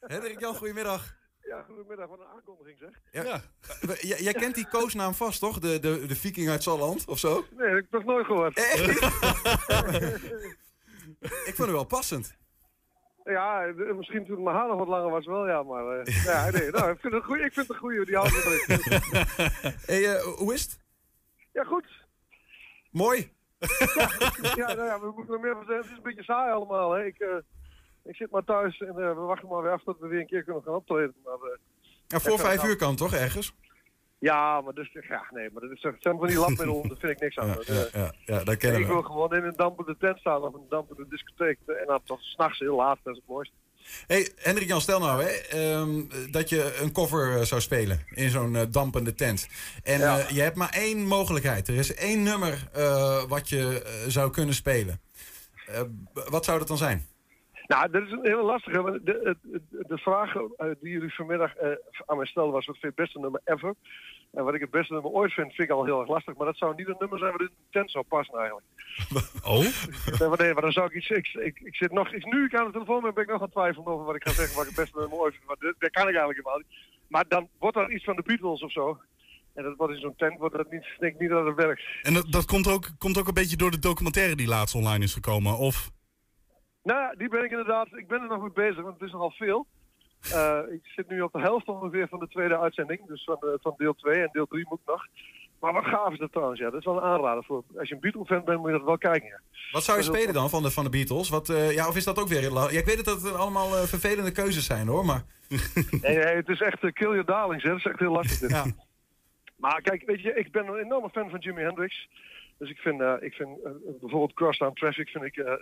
Hendrik Jan, goedemiddag. Ja, goedemiddag. Wat een aankondiging zeg. Ja. Eh, Jij, jij kent die koosnaam vast, toch? De, de, de Viking uit Salland, of zo? Nee, dat heb ik nog nooit gehoord. Ik vond het wel passend. Ja, d- misschien toen mijn haar nog wat langer was wel, ja. Maar eh, ja, nee, nou, ik vind het goed. Ik vind het een goeie, die erin. Hey, eh, hoe is het? Ja, goed. Mooi. Ja, nou ja, we moeten er meer van zeggen. Het is een beetje saai allemaal. Hè. Ik, eh, ik zit maar thuis en eh, we wachten maar weer af tot we weer een keer kunnen gaan optreden. Maar, eh, Ja, voor vijf uur kan toch, ergens? Ja, maar dus, ja, nee, maar dat is, het zijn van die lapmiddelen, daar vind ik niks aan. Ja, ja, eh, ja, ja dat kennen ik we. wil gewoon in een dampende tent staan of een dampende discotheek. En dan toch s'nachts heel laat, dat is het mooiste. Hey, Hendrik Jan, stel nou hè, ehm, dat je een cover eh, zou spelen in zo'n eh, dampende tent. En eh, je hebt maar één mogelijkheid. Er is één nummer eh, wat je eh, zou kunnen spelen. Eh, wat zou dat dan zijn? Nou, dat is een hele lastige. want De, de, de vraag eh, die jullie vanmiddag eh, aan mij stelden was: wat vind je het beste nummer ever? En wat ik het beste nummer ooit vind, vind ik al heel erg lastig. Maar dat zou niet een nummer zijn wat in de tent zou passen eigenlijk. Oh? Nee, maar, nee, maar dan zou ik iets. Ik, ik, ik zit nog. Ik, nu ik aan de telefoon ben, ben ik nog aan het twijfelen over wat ik ga zeggen. Wat ik het beste nummer ooit vind. Maar dat, dat kan ik eigenlijk helemaal niet. Maar dan wordt dat iets van de Beatles of zo. En dat wordt in zo'n tent, wordt dat niet, denk ik niet dat het werkt. En dat, dat komt, ook, komt ook een beetje door de documentaire die laatst online is gekomen. Of Nou, die ben ik inderdaad. Ik ben er nog mee bezig, want het is nogal veel. Eh, ik zit nu op de helft ongeveer van de tweede uitzending. Dus van, de- van deel 2 en deel 3 moet nog. Maar wat gaaf is dat trouwens, ja. Dat is wel een aanrader voor. Als je een Beatle-fan bent, moet je dat wel kijken, ja. Wat zou je Dat spelen dan van de, van de Beatles? Wat, eh, ja, of is dat ook weer... Ja, ik weet dat het allemaal vervelende keuzes zijn hoor, maar... Nee, nee, het is echt uh, kill your darlings, hè. Dat is echt heel lastig dit. Ja. Maar kijk, weet je, ik ben een enorme fan van Jimi Hendrix. Dus ik vind, eh, ik vind eh, bijvoorbeeld Crosstown Traffic vind ik eh,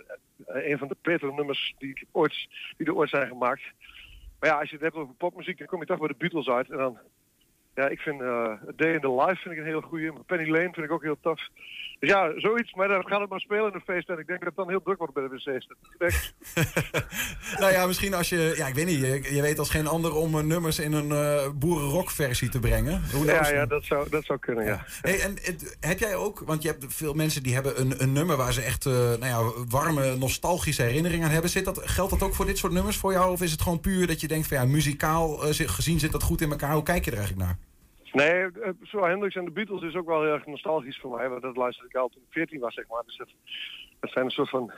een van de betere nummers die, ooit, die er ooit zijn gemaakt. Maar ja, als je het hebt over popmuziek, dan kom je toch bij de Beatles uit. En dan, ja, ik vind eh, Day in the Life vind ik een hele goeie. Maar Penny Lane vind ik ook heel tof. Dus ja, zoiets. Maar dan gaat het maar spelen in een feest. En ik denk dat het dan heel druk wordt bij de wc's. Nou ja, misschien als je... Ja, ik weet niet. Je, je weet als geen ander om eh, nummers in een eh boerenrockversie te brengen. Hoe Ja, knows? ja, dat zou, dat zou kunnen, ja. Hey, en het- heb jij ook, want je hebt veel mensen die hebben een, een nummer waar ze echt nou ja, warme, nostalgische herinneringen aan hebben. Zit dat, geldt dat ook voor dit soort nummers voor jou? Of is het gewoon puur dat je denkt van ja, muzikaal gezien zit dat goed in elkaar? Hoe kijk je er eigenlijk naar? Nee, eh, zo Hendrix en de Beatles is ook wel heel erg nostalgisch voor mij. Want dat luisterde ik al toen ik 14 was, zeg maar. Dus dat, dat zijn een soort van...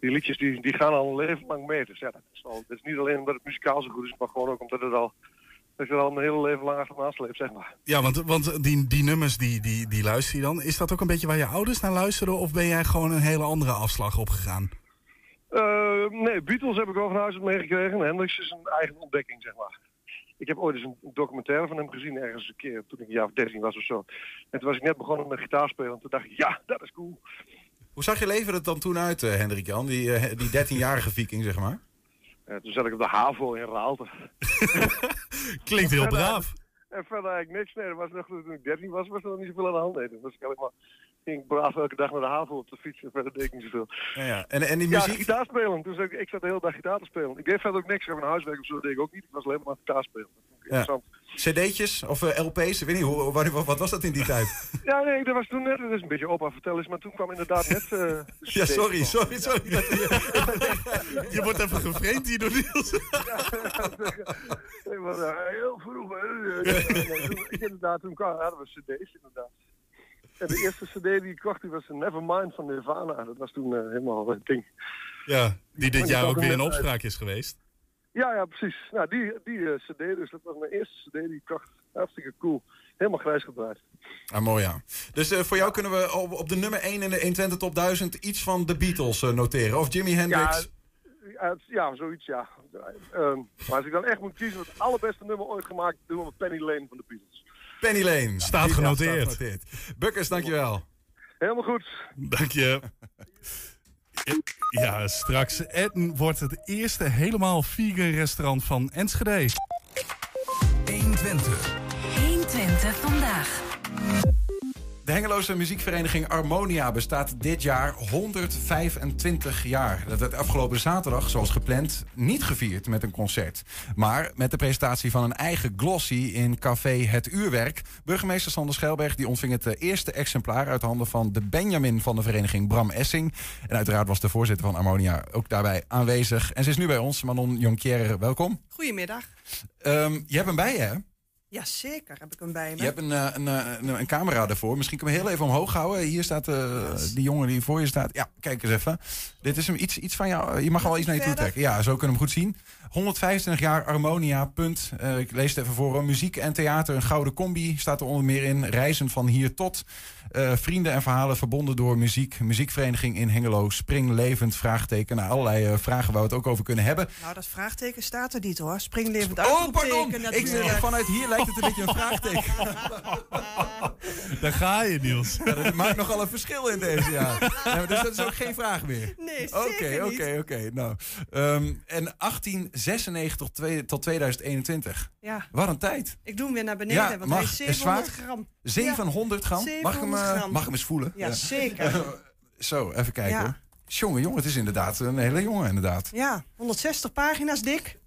Die liedjes die, die gaan al een leven lang mee. Dus ja, dat is, dat is niet alleen omdat het muzikaal zo goed is, maar gewoon ook omdat het al Dat ik er al mijn hele leven lang achter me aansleep, zeg maar. Ja, want, want die, die nummers die, die, die luister je dan. Is dat ook een beetje waar je ouders naar luisteren? Of ben jij gewoon een hele andere afslag opgegaan? Eh, nee, Beatles heb ik wel van huis meegekregen. Hendrix is een eigen ontdekking, zeg maar. Ik heb ooit eens een documentaire van hem gezien, ergens een keer, toen ik een jaar of 13 was of zo. En toen was ik net begonnen met gitaarspelen. En toen dacht ik, ja, dat is cool. Hoe zag je leven er dan toen uit, eh, Hendrik Jan? Die, eh, die 13-jarige viking, zeg maar. Eh, toen zat ik op de HAVO in Raalte. Klinkt heel braaf. En verder eigenlijk niks. Nee, was nog, toen ik 13 was, was er nog niet zoveel aan de hand. Nee, toen was ik alleen maar, ging ik braaf elke dag naar de HAVO op de fiets. En verder deed ik niet zoveel. Ja, ja. En, en die Ja, muziek? gitaar spelen. Zat ik, ik zat de hele dag gitaar te spelen. Ik deed verder ook niks. Ik een huiswerk of zo, deed ik ook niet. Ik was alleen maar gitaar spelen. Ja. CD'tjes of eh, LP's? Ik weet niet, hoe, wat, wat was dat in die tijd? Ja, nee, dat was toen net, dat is een beetje opa vertel eens, maar toen kwam inderdaad net... de Ja, sorry, sorry, sorry. Je wordt even gevreemd hier door Niels. Nee, maar, eh, heel vroeg. Nee, toen- ik inderdaad, toen kwam, hadden we cd's inderdaad. En de eerste cd die ik kocht, die was Nevermind van Nirvana. Dat was toen eh, helemaal het ding. Ja, die dit die jaar ook er weer in uit. opspraak is geweest. Ja, ja, precies. Nou, die, die eh, cd dus, dat was mijn eerste cd die ik kocht. Hartstikke cool. Helemaal grijs gedraaid. Ah, mooi ja. Dus eh, voor jou kunnen we op, op de nummer 1 in de 120 top 1000 iets van de Beatles eh, noteren. Of Jimi Hendrix. Ja, ja, zoiets, ja. Ehm, maar als ik dan echt moet kiezen, het allerbeste nummer ooit gemaakt, doen we Penny Lane van de Beatles. Penny Lane. Staat genoteerd. genoteerd. Bukkers, dankjewel. Helemaal goed. Dank je. Ja, straks Ed wordt het eerste helemaal vegan restaurant van Enschede. 120. 120 vandaag. De Hengeloze muziekvereniging Harmonia bestaat dit jaar 125 jaar. Dat werd afgelopen zaterdag, zoals gepland, niet gevierd met een concert. Maar met de presentatie van een eigen glossy in café Het Uurwerk. Burgemeester Sander Schelberg die ontving het eh, eerste exemplaar uit handen van de Benjamin van de vereniging Bram Essing. En uiteraard was de voorzitter van Harmonia ook daarbij aanwezig. En ze is nu bij ons, Manon Jonquière, welkom. Goedemiddag. Ehm, je hebt hem bij je, hè? Jazeker, heb ik hem bij me. Je hebt een, eh, een, eh, een, een camera ervoor. Misschien kunnen we heel even omhoog houden. Hier staat eh, die jongen die voor je staat. Ja, kijk eens even. Dit is hem iets, iets van jou. Je mag wel iets naar je toe trekken. Ja, zo kunnen we hem goed zien. 125 jaar Harmonia, punt. Ik lees het even voor. Muziek en theater, een gouden combi staat er onder meer in. Reizen van hier tot. Vrienden en verhalen verbonden door muziek. Muziekvereniging in Hengelo. Spring levend, vraagteken. Nou, allerlei vragen waar we het ook over kunnen hebben. Nou, dat vraagteken staat er niet hoor. Springlevend Oh, pardon. Ik, vanuit hier lijkt het een beetje een vraagteken. Daar ga je, Niels. Ja, dat maakt nogal een verschil in deze jaar. Ja, dus dat is ook geen vraag meer. Nee, Oké, zeker oké, oké. Nou, ehm, en 1896 tot, twee- tot 2021. Ja. Wat een tijd. Ik doe hem weer naar beneden, Ja, want mag. hij is Is 700 zwaar? gram. 700 gram? Mag ik hem, 700 eh, gram. mag hem eens voelen? Ja, zeker. Zo, even kijken Ja. hoor. Jongen, jongen, het is inderdaad een hele jongen, inderdaad. Ja, 160 pagina's dik.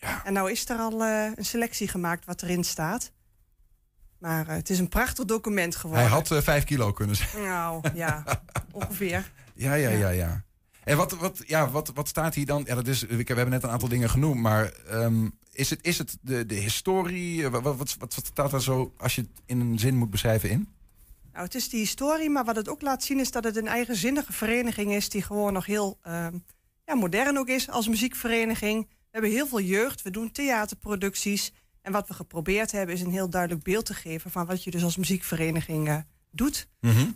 Ja. En nou is er al eh, een selectie gemaakt wat erin staat. Maar eh, het is een prachtig document geworden. Hij had eh, 5 kilo kunnen zijn. Nou, ja, ongeveer. Ja, ja, ja, ja. En wat, wat, ja, wat, wat staat hier dan? Ja, dat is, we hebben net een aantal dingen genoemd, maar ehm, is het, is het de, de historie? Wat, wat, wat, staat er zo, als je het in een zin moet beschrijven, in? Nou, het is die historie, maar wat het ook laat zien is dat het een eigenzinnige vereniging is die gewoon nog heel ehm, ja, modern ook is als muziekvereniging. We hebben heel veel jeugd, we doen theaterproducties. En wat we geprobeerd hebben is een heel duidelijk beeld te geven van wat je dus als muziekvereniging eh, doet. Mhm.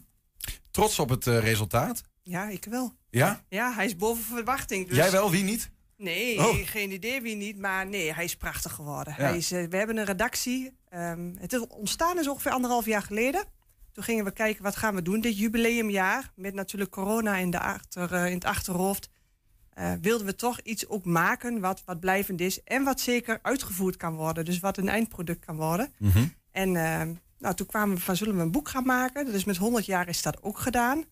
Trots op het eh, resultaat? Ja, ik wel. Ja? Ja, hij is boven verwachting. Dus... Jij wel, wie niet? Nee, Oh. geen idee wie niet, maar nee, hij is prachtig geworden. Ja. Hij is, eh, we hebben een redactie. ehm, het is ontstaan is ongeveer anderhalf jaar geleden. Toen gingen we kijken wat gaan we doen dit jubileumjaar. Met natuurlijk corona in, de achter, in het achterhoofd. Eh, wilden we toch iets ook maken wat, wat blijvend is. En wat zeker uitgevoerd kan worden. Dus wat een eindproduct kan worden. En ehm, nou, toen kwamen we van, zullen we een boek gaan maken? Dus met 100 jaar is dat ook gedaan.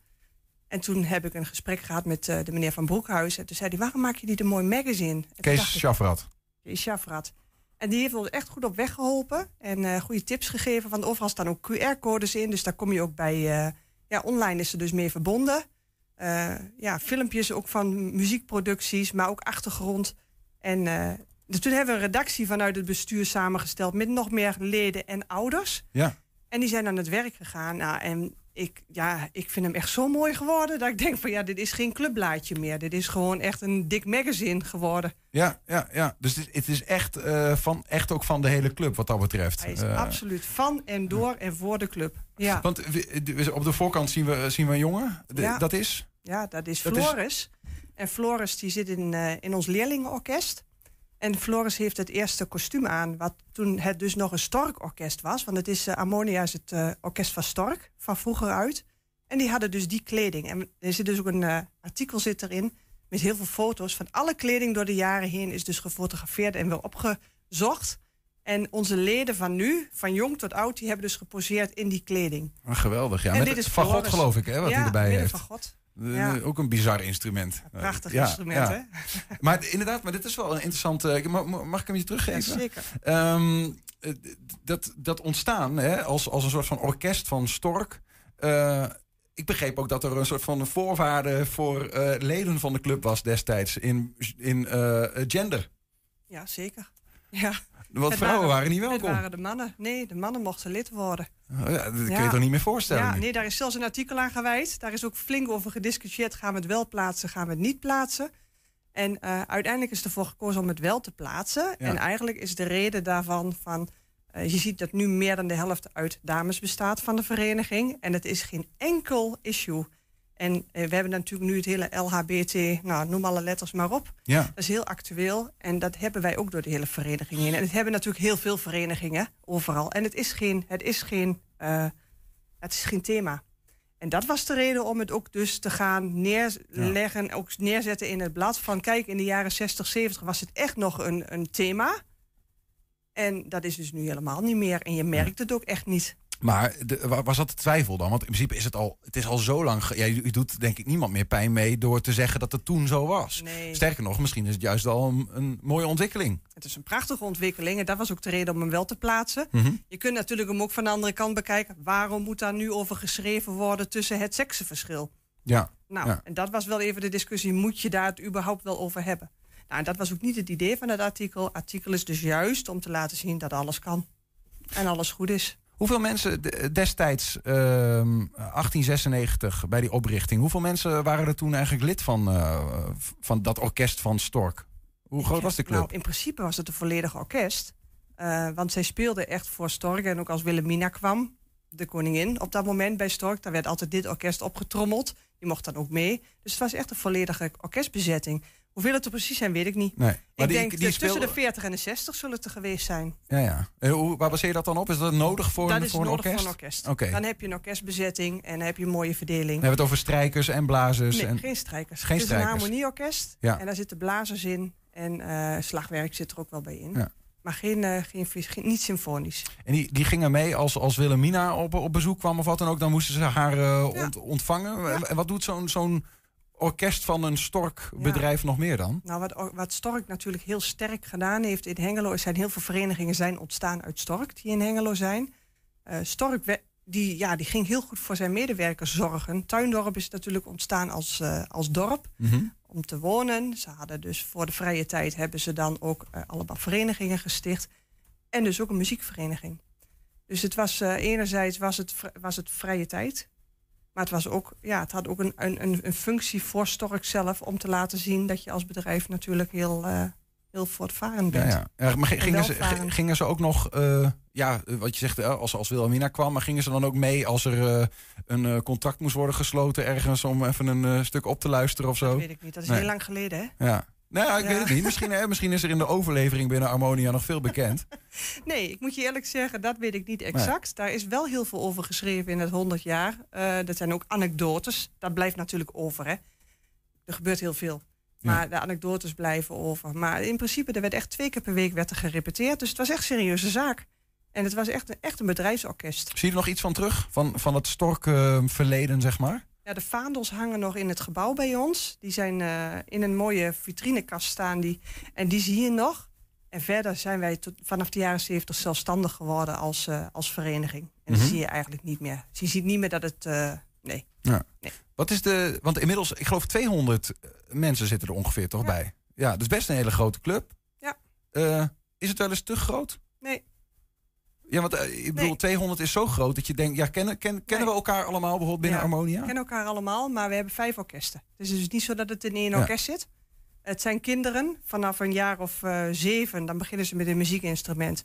En toen heb ik een gesprek gehad met eh, de meneer van Broekhuis. En toen zei hij, waarom maak je niet een mooi magazine? En Kees Schafrat. Kees Schafrat. En die heeft ons echt goed op weg geholpen. En eh, goede tips gegeven. Want overal staan ook QR-codes in. Dus daar kom je ook bij... eh, ja, online is er dus meer verbonden. Eh, ja, filmpjes ook van muziekproducties, maar ook achtergrond. En eh, dus toen hebben we een redactie vanuit het bestuur samengesteld... met nog meer leden en ouders. Ja. En die zijn aan het werk gegaan. Nou, en ik, ja, ik vind hem echt zo mooi geworden dat ik denk van ja, dit is geen clubblaadje meer. Dit is gewoon echt een dik magazine geworden. Ja, ja, ja. Dus het, het is echt, eh, van, echt ook van de hele club wat dat betreft. Hij is absoluut van en door en voor de club. Ja, Want op de voorkant zien we, zien we een jongen. De- Ja. Dat is? ja dat is Dat is- Floris. En Floris die zit in, eh, in ons leerlingenorkest. En Floris heeft het eerste kostuum aan, wat toen het dus nog een Stork-orkest was. Want het is, eh, Ammonia is het eh, orkest van Stork, van vroeger uit. En die hadden dus die kleding. En er zit dus ook een artikel zit erin met heel veel foto's van alle kleding door de jaren heen is dus gefotografeerd en weer opgezocht. En onze leden van nu, van jong tot oud, die hebben dus geposeerd in die kleding. Ah, geweldig, ja. En Met dit is van God geloof ik, hè, wat Ja, hij erbij heeft. van God. Eh, Ja. Ook een bizar instrument. Prachtig Ja, instrument, hè? Maar inderdaad, maar dit is wel een interessante... Mag, mag ik hem je teruggeven? Zeker. Ehm, eh, dat, dat ontstaan hè, als, als een soort van orkest van Stork... eh, ik begreep ook dat er een soort van voorwaarde voor eh, leden van de club was destijds in, in eh, gender. Ja, zeker. Ja. Want vrouwen waren niet welkom. Het waren de mannen. Nee, de mannen mochten lid worden. Oh ja, dat kun je Ja. toch niet meer voorstellen? Ja, nu? nee, daar is zelfs een artikel aan gewijd. Daar is ook flink over gediscussieerd. Gaan we het wel plaatsen, gaan we het niet plaatsen? En eh, uiteindelijk is ervoor gekozen om het wel te plaatsen. Ja. En eigenlijk is de reden daarvan van... eh, je ziet dat nu meer dan de helft uit dames bestaat van de vereniging. En het is geen enkel issue. En eh, we hebben natuurlijk nu het hele LHBT, nou, noem alle letters maar op. Ja. Dat is heel actueel. En dat hebben wij ook door de hele vereniging heen. En het hebben natuurlijk heel veel verenigingen, overal. En het is geen, het is geen, eh, het is geen thema. En dat was de reden om het ook dus te gaan neerleggen, ook neerzetten in het blad. Van kijk, in de jaren 60, 70 was het echt nog een, een thema. En dat is dus nu helemaal niet meer. En je merkt het ook echt niet. Maar de, wa- was dat de twijfel dan? Want in principe is het al, het is al zo lang. Ja, je, doet denk ik niemand meer pijn mee door te zeggen dat het toen zo was. Nee. Sterker nog, misschien is het juist al een, een mooie ontwikkeling. Het is een prachtige ontwikkeling en dat was ook de reden om hem wel te plaatsen. Mhm. Je kunt natuurlijk hem ook van de andere kant bekijken. Waarom moet daar nu over geschreven worden tussen het seksenverschil? Ja. Nou, ja. en dat was wel even de discussie. Moet je daar het überhaupt wel over hebben? Nou, en dat was ook niet het idee van het artikel. Het artikel is dus juist om te laten zien dat alles kan. En alles goed is. Hoeveel mensen de- destijds, ehm, 1896, bij die oprichting, hoeveel mensen waren er toen eigenlijk lid van, eh, van dat orkest van Stork? Hoe groot was de club? Nou, in principe was het een volledig orkest. Eh, want zij speelde echt voor Stork. En ook als Wilhelmina kwam, de koningin, op dat moment bij Stork... daar werd altijd dit orkest opgetrommeld. Die mocht dan ook mee. Dus het was echt een volledige orkestbezetting. Hoeveel het er precies zijn, weet ik niet. Nee. Maar ik die- denk die dat speelde- tussen de 40 en de 60 zullen het er geweest zijn. Ja, ja. En hoe, waar baseer je dat dan op? Is dat nodig voor, dat een, is voor een nodig orkest? voor een orkest. Dan heb je een orkestbezetting en dan heb je een mooie verdeling. Dan hebben we het over strijkers en blazers. Nee, en... geen strijkers. Geen het is een harmonieorkest. Ja. En daar zitten blazers in. En eh, slagwerk zit er ook wel bij in. Ja. Maar geen, eh, geen, geen, niet symfonisch. En die, die gingen mee als, als Wilhelmina op, op bezoek kwam of wat dan ook. Dan moesten ze haar eh, ont- ontvangen. En- En wat doet zo'n zo'n orkest van een storkbedrijf nog meer dan? Nou, wat, wat Stork natuurlijk heel sterk gedaan heeft in Hengelo... zijn heel veel verenigingen zijn ontstaan uit Stork die in Hengelo zijn. Eh, Stork die, ja, die ging heel goed voor zijn medewerkers zorgen. Tuindorp is natuurlijk ontstaan als, eh, als dorp Mhm. om te wonen. Ze hadden dus voor de vrije tijd hebben ze dan ook eh, allemaal verenigingen gesticht. En dus ook een muziekvereniging. Dus het was enerzijds was het, was het vrije tijd. Maar het, was ook, ja, het had ook een, een, een, functie voor Stork zelf om te laten zien dat je als bedrijf natuurlijk heel, eh, heel voortvarend bent. ja. Ja, maar En gingen ze, gingen ze ook nog, eh, ja, wat je zegt, als, als Wilhelmina kwam, maar gingen ze dan ook mee als er eh, een contract moest worden gesloten ergens om even een stuk op te luisteren of zo? Dat weet ik niet. Dat is Nee. heel lang geleden, hè? Ja. Nou, ja, ik Ja. weet het niet. Misschien, hè, misschien is er in de overlevering binnen Harmonia nog veel bekend. Nee, ik moet je eerlijk zeggen, dat weet ik niet exact. Daar is wel heel veel over geschreven in het 100 jaar. Eh dat zijn ook anekdotes. Dat blijft natuurlijk over, hè. Er gebeurt heel veel. Maar de anekdotes blijven over. Maar in principe, er werd echt twee keer per week werd er gerepeteerd. Dus het was echt een serieuze zaak. En het was echt een, echt een bedrijfsorkest. Zie je er nog iets van terug? Van, van het stork-verleden, zeg maar? Ja, de vaandels hangen nog in het gebouw bij ons. Die zijn eh, in een mooie vitrinekast staan. Die, en die zie je nog. En verder zijn wij tot, vanaf de jaren 70 zelfstandig geworden als, eh, als vereniging. En dat Mhm. zie je eigenlijk niet meer. Dus je ziet niet meer dat het... eh, nee. Ja. Wat is de. Want inmiddels, ik geloof 200 mensen zitten er ongeveer toch bij. Ja, dus best een hele grote club. Ja. Is het wel eens te groot? Nee. Ja, want eh, ik bedoel, 200 is zo groot dat je denkt, ja, kennen, ken, kennen we elkaar allemaal bijvoorbeeld binnen Ja, Harmonia? We kennen elkaar allemaal, maar we hebben vijf orkesten. Dus het is niet zo dat het in één Ja. orkest zit. Het zijn kinderen vanaf een jaar of eh, zeven. Dan beginnen ze met een muziekinstrument.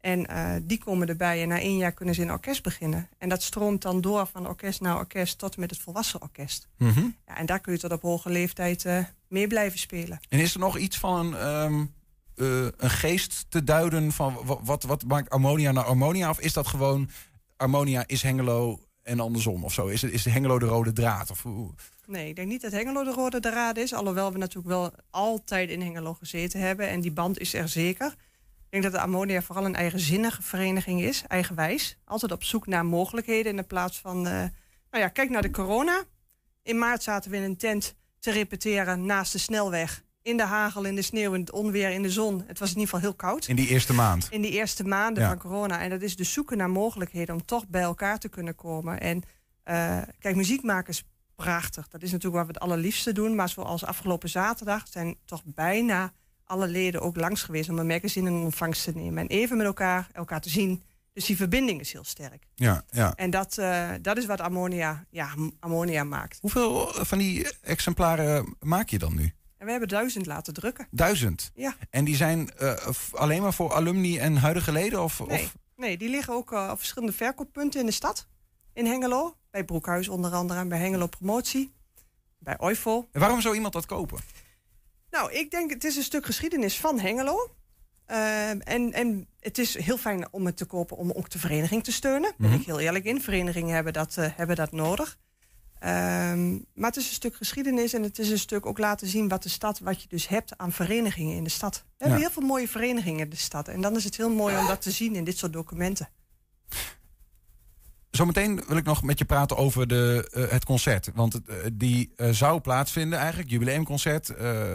En eh, die komen erbij en na één jaar kunnen ze in orkest beginnen. En dat stroomt dan door van orkest naar orkest tot en met het volwassen orkest. Mhm. Ja, en daar kun je tot op hoge leeftijd mee blijven spelen. En is er nog iets van een, ehm, eh, een geest te duiden van wa- wat, wat maakt Harmonia naar Harmonia? Of is dat gewoon Harmonia is Hengelo en andersom of zo? Is, is de Hengelo de rode draad? Of? Nee, ik denk niet dat Hengelo de rode draad is. Alhoewel we natuurlijk wel altijd in Hengelo gezeten hebben. En die band is er zeker. Ik denk dat de Ammonia vooral een eigenzinnige vereniging is. Eigenwijs. Altijd op zoek naar mogelijkheden. In plaats van... eh, nou ja, kijk naar de corona. In maart zaten we in een tent te repeteren naast de snelweg. In de hagel, in de sneeuw, in het onweer, in de zon. Het was in ieder geval heel koud. In die eerste maand. In die eerste maanden Ja. van corona. En dat is dus zoeken naar mogelijkheden om toch bij elkaar te kunnen komen. En eh, kijk, muziek maken is prachtig. Dat is natuurlijk wat we het allerliefste doen. Maar zoals afgelopen zaterdag zijn toch bijna alle leden ook langs geweest om een magazine in ontvangst te nemen. En even met elkaar, elkaar te zien. Dus die verbinding is heel sterk. Ja, ja. En dat, eh, dat is wat ammonia, ja, ammonia maakt. Hoeveel van die exemplaren maak je dan nu? En we hebben duizend laten drukken. Duizend. Ja. En die zijn eh, alleen maar voor alumni en huidige leden? Of, Nee, of? nee die liggen ook eh, op verschillende verkooppunten in de stad. In Hengelo, bij Broekhuis onder andere en bij Hengelo Promotie. Bij Oifo. En waarom zou iemand dat kopen? Nou, ik denk het is een stuk geschiedenis van Hengelo. Ehm, en, en het is heel fijn om het te kopen om ook de vereniging te steunen. Daar ben Mhm. ik heel eerlijk in. Verenigingen hebben dat, eh, hebben dat nodig. Ehm, maar het is een stuk geschiedenis en het is een stuk ook laten zien wat de stad, wat je dus hebt aan verenigingen in de stad. We hebben heel veel mooie verenigingen in de stad. En dan is het heel mooi om dat te zien in dit soort documenten. Zometeen wil ik nog met je praten over de, eh, het concert. Want eh, die eh, zou plaatsvinden eigenlijk. Jubileumconcert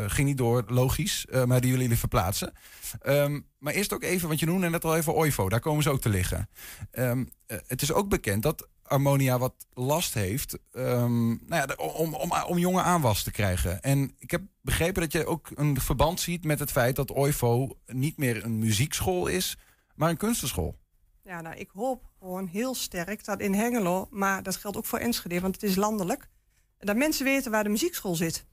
ging niet door, logisch. maar die willen jullie verplaatsen. Ehm, maar eerst ook even, want je noemde net al even Oivo. Daar komen ze ook te liggen. Ehm, eh, het is ook bekend dat Harmonia wat last heeft ehm, nou ja, om, om, om jonge aanwas te krijgen. En ik heb begrepen dat je ook een verband ziet met het feit dat Oivo niet meer een muziekschool is, maar een kunstenschool. Ja, nou, ik hoop gewoon heel sterk dat in Hengelo, maar dat geldt ook voor Enschede, want het is landelijk, dat mensen weten waar de muziekschool zit.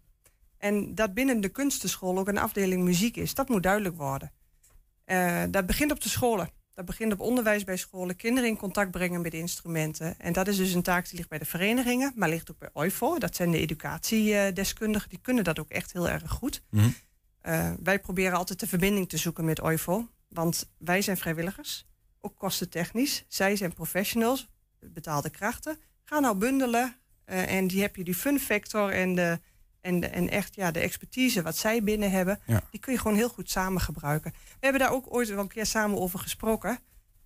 En dat binnen de kunstenschool ook een afdeling muziek is, dat moet duidelijk worden. Eh, dat begint op de scholen. Dat begint op onderwijs bij scholen, kinderen in contact brengen met instrumenten. En dat is dus een taak die ligt bij de verenigingen, maar ligt ook bij OIFO. Dat zijn de educatiedeskundigen, die kunnen dat ook echt heel erg goed. Eh, wij proberen altijd de verbinding te zoeken met OIFO, want wij zijn vrijwilligers, ook kostentechnisch. Zij zijn professionals, betaalde krachten. Ga nou bundelen eh, en die heb je die fun factor en, de, en, en echt ja, de expertise wat zij binnen hebben, Ja. die kun je gewoon heel goed samen gebruiken. We hebben daar ook ooit wel een keer samen over gesproken.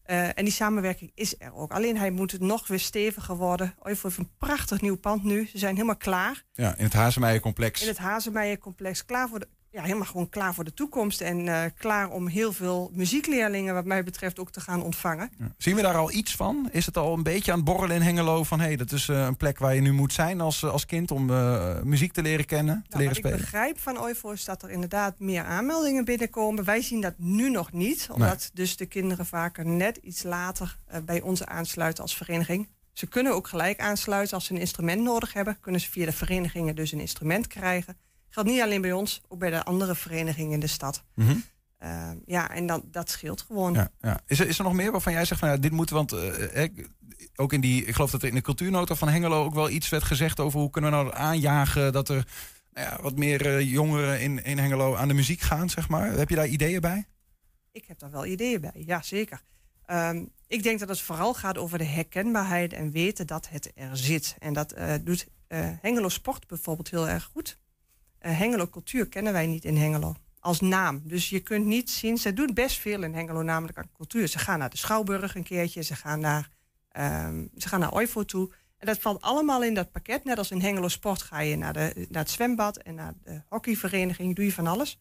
Eh, en die samenwerking is er ook. Alleen hij moet het nog weer steviger worden. OIFO heeft een prachtig nieuw pand nu. Ze zijn helemaal klaar Ja, in het Hazemeijer-complex. in het Hazemeijer-complex klaar voor de, ja, helemaal gewoon klaar voor de toekomst. En eh, klaar om heel veel muziekleerlingen, wat mij betreft, ook te gaan ontvangen. Zien we daar al iets van? Is het al een beetje aan het borrelen in Hengelo van hé, hey, dat is eh, een plek waar je nu moet zijn als, eh, als kind om muziek te leren kennen, te Nou, leren wat ik spelen? begrijp van OIVO is dat er inderdaad meer aanmeldingen binnenkomen. Wij zien dat nu nog niet, omdat dus de kinderen vaker net iets later bij ons aansluiten als vereniging. Ze kunnen ook gelijk aansluiten als ze een instrument nodig hebben. Kunnen ze via de verenigingen dus een instrument krijgen. Geldt niet alleen bij ons, ook bij de andere verenigingen in de stad. Mhm. Eh, ja, en dan, dat scheelt gewoon. Ja, ja. Is, er, is er nog meer waarvan jij zegt van ja, dit moet, want eh, eh, ook in die, ik geloof dat er in de cultuurnota van Hengelo ook wel iets werd gezegd over hoe kunnen we nou aanjagen dat er nou ja, wat meer eh, jongeren in, in Hengelo aan de muziek gaan, zeg maar. Heb je daar ideeën bij? Ik heb daar wel ideeën bij, ja zeker. Ehm, ik denk dat het vooral gaat over de herkenbaarheid en weten dat het er zit. En dat doet Hengelo Sport bijvoorbeeld heel erg goed. Eh, Hengelo Cultuur kennen wij niet in Hengelo als naam. Dus je kunt niet zien, ze doen best veel in Hengelo, namelijk aan cultuur. Ze gaan naar de Schouwburg een keertje, ze gaan naar, ehm, ze gaan naar Oifo toe. En dat valt allemaal in dat pakket. Net als in Hengelo Sport ga je naar, de, naar het zwembad en naar de hockeyvereniging, doe je van alles.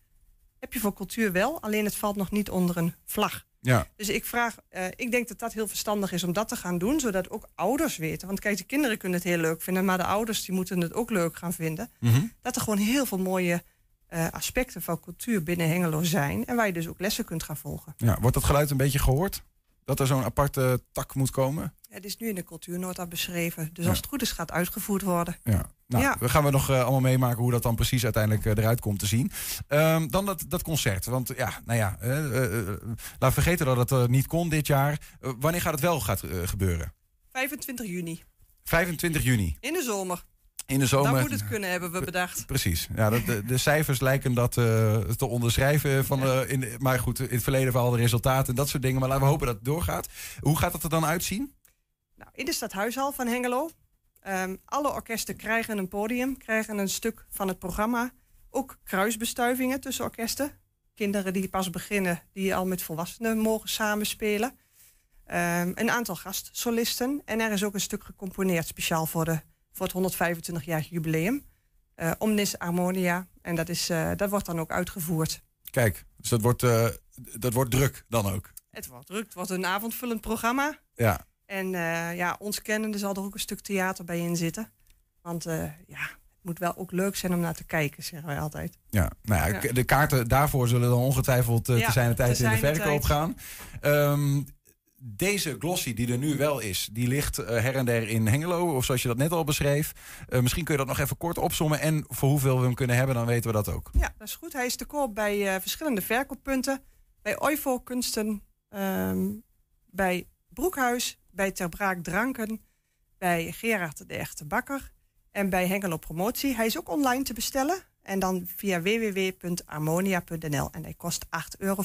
Heb je voor cultuur wel, alleen het valt nog niet onder een vlag. Ja. Dus ik vraag, eh, ik denk dat dat heel verstandig is om dat te gaan doen, zodat ook ouders weten. Want kijk, de kinderen kunnen het heel leuk vinden, maar de ouders die moeten het ook leuk gaan vinden. Mhm. Dat er gewoon heel veel mooie eh, aspecten van cultuur binnen Hengelo zijn en waar je dus ook lessen kunt gaan volgen. Ja, wordt dat geluid een beetje gehoord? Dat er zo'n aparte tak moet komen? Ja, het is nu in de cultuurnota beschreven. Dus als het goed is, gaat het uitgevoerd worden. Ja. Nou, Ja. we gaan we nog eh, allemaal meemaken hoe dat dan precies uiteindelijk eh, eruit komt te zien. Ehm, dan dat, dat concert. Want ja, nou ja, eh, laat vergeten dat het niet kon dit jaar. Wanneer gaat het wel gaat, gebeuren? 25 juni, 25 juni. in de zomer. In de zomer. Dan moet het kunnen, hebben we bedacht. Precies. Ja, dat- de, de cijfers lijken dat eh, te onderschrijven. Van, eh, in, maar goed, in het verleden van al de resultaten en dat soort dingen. Maar laten we hopen dat het doorgaat. Hoe gaat het er dan uitzien? Nou, in de stadhuishal van Hengelo. Ehm, alle orkesten krijgen een podium, krijgen een stuk van het programma. Ook kruisbestuivingen tussen orkesten. Kinderen die pas beginnen, die al met volwassenen mogen samenspelen. Ehm, een aantal gastsolisten. En er is ook een stuk gecomponeerd speciaal voor, de, voor het 125-jarig jubileum. Eh, Omnis Harmonia. En dat, is, eh, dat wordt dan ook uitgevoerd. Kijk, dus dat wordt, eh, dat wordt druk dan ook. Het wordt druk, het wordt een avondvullend programma. Ja. En ja, ons kennende zal er ook een stuk theater bij in zitten. Want ja, het moet wel ook leuk zijn om naar te kijken, zeggen wij altijd. Ja, nou ja, de kaarten daarvoor zullen dan ongetwijfeld Ja, te zijn de tijd in de verkoop tijd. gaan. Ehm, deze glossy die er nu wel is, die ligt eh, her en der in Hengelo, of zoals je dat net al beschreef. Eh, misschien kun je dat nog even kort opzommen en voor hoeveel we hem kunnen hebben, dan weten we dat ook. Ja, dat is goed. Hij is te koop bij eh, verschillende verkooppunten. Bij Oivo Kunsten, ehm, bij Broekhuis, bij Ter Braak Dranken, bij Gerard de Echte Bakker en bij Hengelo Promotie. Hij is ook online te bestellen. En dan via www.harmonia.nl. En hij kost 8,50 euro.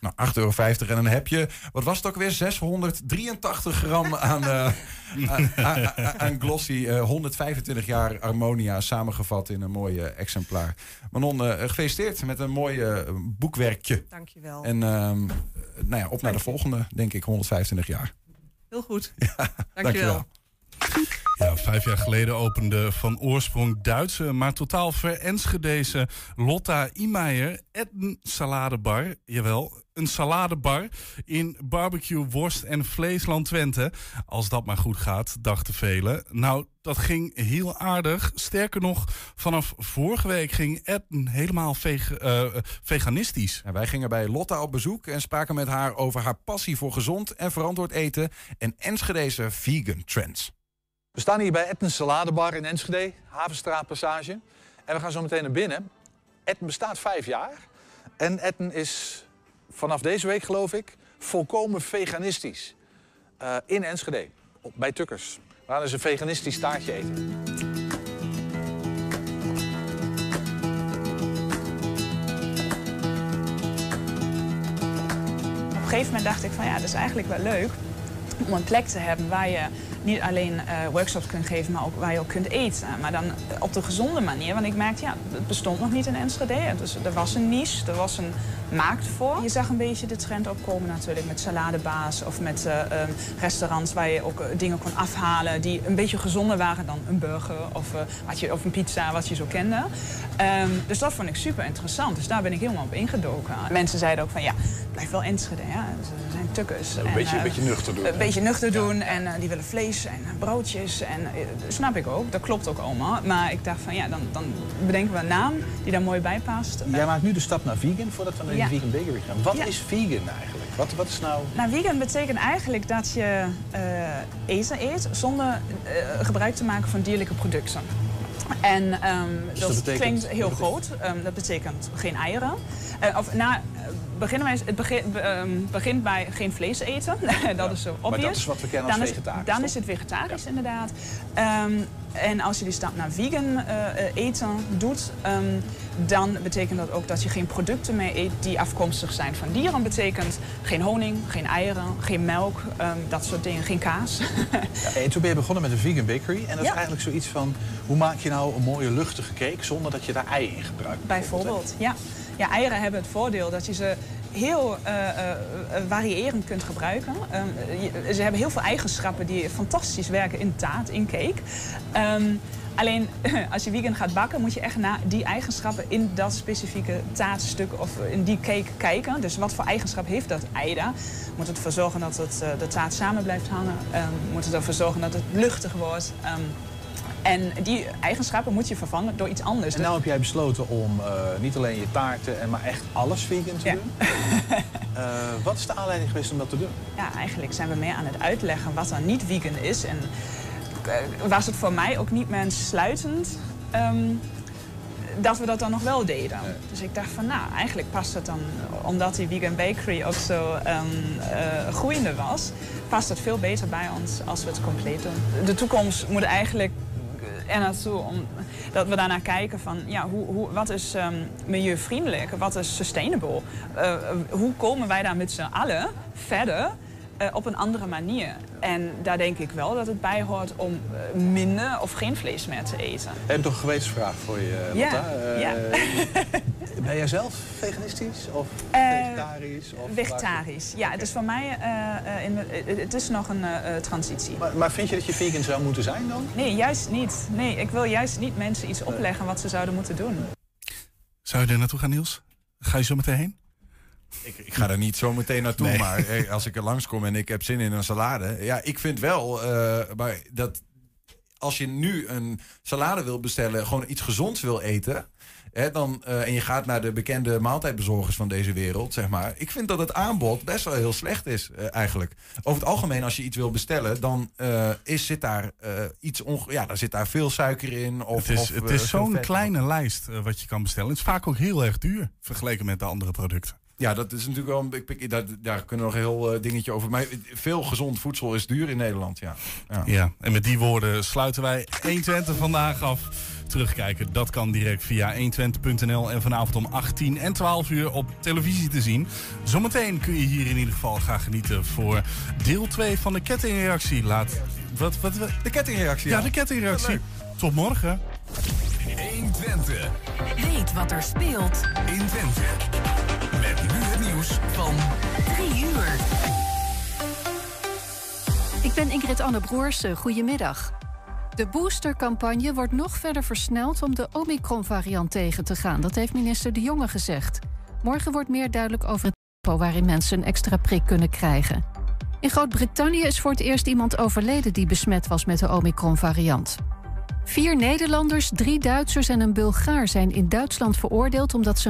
Nou, 8,50 euro. En dan heb je, wat was het ook weer? 683 gram aan, eh, aan, aan- aan- aan glossy. eh, 125 jaar Harmonia samengevat in een mooi exemplaar. Manon, eh, gefeliciteerd met een mooi boekwerkje. Dankjewel. En ehm, nou ja, op naar de volgende, denk ik, 125 jaar. Heel goed. Dankjewel. Vijf jaar geleden opende van oorsprong Duitse, maar totaal ver-Enschedeze Lotta Imeijer een saladebar. Jawel, een saladebar in barbecue, worst en vleesland Twente. Als dat maar goed gaat, dachten velen. Nou, dat ging heel aardig. Sterker nog, vanaf vorige week ging Edden helemaal eh, veganistisch. Ja, wij gingen bij Lotta op bezoek en spraken met haar over haar passie voor gezond en verantwoord eten en Enschedeze vegan trends. We staan hier bij Etten Saladebar in Enschede, Havenstraatpassage. En we gaan zo meteen naar binnen. Etten bestaat vijf jaar. En Etten is vanaf deze week, geloof ik, volkomen veganistisch. Eh, in Enschede, op, bij Tukkers. We gaan een veganistisch taartje eten. Op een gegeven moment dacht ik van ja, dat is eigenlijk wel leuk om een plek te hebben waar je niet alleen eh, workshops kunt geven, maar ook waar je ook kunt eten. Maar dan op de gezonde manier, want ik merkte ja, het bestond nog niet in Enschede. Dus er was een niche, er was een markt voor. Je zag een beetje de trend opkomen natuurlijk met saladebaas of met eh, ehm, restaurants waar je ook eh, dingen kon afhalen die een beetje gezonder waren dan een burger of, wat je, of een pizza wat je zo kende. Ehm, dus dat vond ik super interessant. Dus daar ben ik helemaal op ingedoken. Mensen zeiden ook van ja, blijf wel Enschede. Ja. Ze zijn tukkers. Een En, beetje, een beetje nuchter doen. een beetje nuchter doen en die willen vlees en broodjes. En eh, snap ik ook, dat klopt ook allemaal. Maar ik dacht van ja, dan, dan bedenken we een naam die daar mooi bij past. Jij maakt nu de stap naar vegan voordat we naar Ja. de vegan bakery gaan. Wat Ja. is vegan eigenlijk? Wat, wat is nou... Nou, vegan betekent eigenlijk dat je eh, eten eet zonder eh, gebruik te maken van dierlijke producten. En ehm, Dus dat, dat betekent- klinkt heel betekent- groot. Ehm, dat betekent geen eieren. Of, nou, eh, beginnen wij, het begin, ehm, begint bij geen vlees eten. dat is zo obvious. dat is wat we kennen als dan vegetarisch, Is, dan toch? is het vegetarisch, inderdaad. Ehm, en als je die stap naar vegan eh, eh, eten doet, ehm, dan betekent dat ook dat je geen producten meer eet die afkomstig zijn van dieren. betekent geen honing, geen eieren, geen melk, dat soort dingen, geen kaas. Ja, en toen ben je begonnen met een vegan bakery. En dat is eigenlijk zoiets van... hoe maak je nou een mooie luchtige cake zonder dat je daar ei in gebruikt? Bijvoorbeeld, ja. Ja, eieren hebben het voordeel dat je ze heel eh, eh, eh, variërend kunt gebruiken. Ehm, ze hebben heel veel eigenschappen die fantastisch werken in taart, in cake. Ehm, alleen als je vegan gaat bakken, moet je echt naar die eigenschappen in dat specifieke taartstuk of in die cake kijken. Dus wat voor eigenschap heeft dat ei? Moet het ervoor zorgen dat het, de taart samen blijft hangen? Ehm, moet het ervoor zorgen dat het luchtig wordt? En die eigenschappen moet je vervangen door iets anders. En nou heb jij besloten om eh, niet alleen je taarten, en maar echt alles vegan te doen. Eh, wat is de aanleiding geweest om dat te doen? Ja, eigenlijk zijn we meer aan het uitleggen wat dan niet vegan is. En eh, was het voor mij ook niet meer sluitend ehm, dat we dat dan nog wel deden. Dus ik dacht van, nou, eigenlijk past het dan, omdat die vegan bakery ook zo ehm, eh, groeiende was, past het veel beter bij ons als we het compleet doen. De toekomst moet eigenlijk er naartoe om dat we daarnaar kijken van ja, hoe, hoe, wat is ehm, milieuvriendelijk, wat is sustainable. Eh, hoe komen wij daar met z'n allen verder eh, op een andere manier? En daar denk ik wel dat het bij hoort om eh, minder of geen vlees meer te eten. Heb ik nog een gewetensvraag voor je, Lotta? Eh, ja. ben jij zelf veganistisch of Eh, vegetarisch? Of Vegetarisch, ja. Het is voor mij eh, eh, in, het is nog een transitie. Maar, maar vind je dat je vegan zou moeten zijn dan? Nee, juist niet. Nee, ik wil juist niet mensen iets opleggen wat ze zouden moeten doen. Zou je er naartoe gaan, Niels? Ga je zo meteen heen? Ik, ik ga er niet zo meteen naartoe, Nee. maar als ik er langskom en ik heb zin in een salade. Ja, ik vind wel eh, maar dat als je nu een salade wil bestellen, gewoon iets gezonds wil eten. Hè, dan, eh, en je gaat naar de bekende maaltijdbezorgers van deze wereld, zeg maar. Ik vind dat het aanbod best wel heel slecht is, eh, eigenlijk. Over het algemeen, als je iets wil bestellen, dan eh, is, zit daar iets onge ja, dan zit daar veel suiker in. Of, het is, of, het is zo'n kleine lijst wat je kan bestellen. Het is vaak ook heel erg duur vergeleken met de andere producten. Ja, dat is natuurlijk wel pick. Daar, daar kunnen we nog een heel eh, dingetje over. Maar veel gezond voedsel is duur in Nederland, ja. ja. Ja, en met die woorden sluiten wij 120 vandaag af. Terugkijken, dat kan direct via 120.nl en vanavond om 18 en 12 uur op televisie te zien. Zometeen kun je hier in ieder geval gaan genieten voor deel 2 van de kettingreactie. Laat, wat, wat, wat? De kettingreactie, Ja, ja. de kettingreactie. Tot morgen. 120. Weet wat er speelt in Twente. Met nieuws van 3 uur. Ik ben Ingrid Anne Broersen. Goedemiddag. De boostercampagne wordt nog verder versneld om de Omicron-variant tegen te gaan. Dat heeft minister De Jonge gezegd. Morgen wordt meer duidelijk over het tempo waarin mensen een extra prik kunnen krijgen. In Groot-Brittannië is voor het eerst iemand overleden die besmet was met de Omicron-variant. Vier Nederlanders, drie Duitsers en een Bulgaar zijn in Duitsland veroordeeld omdat ze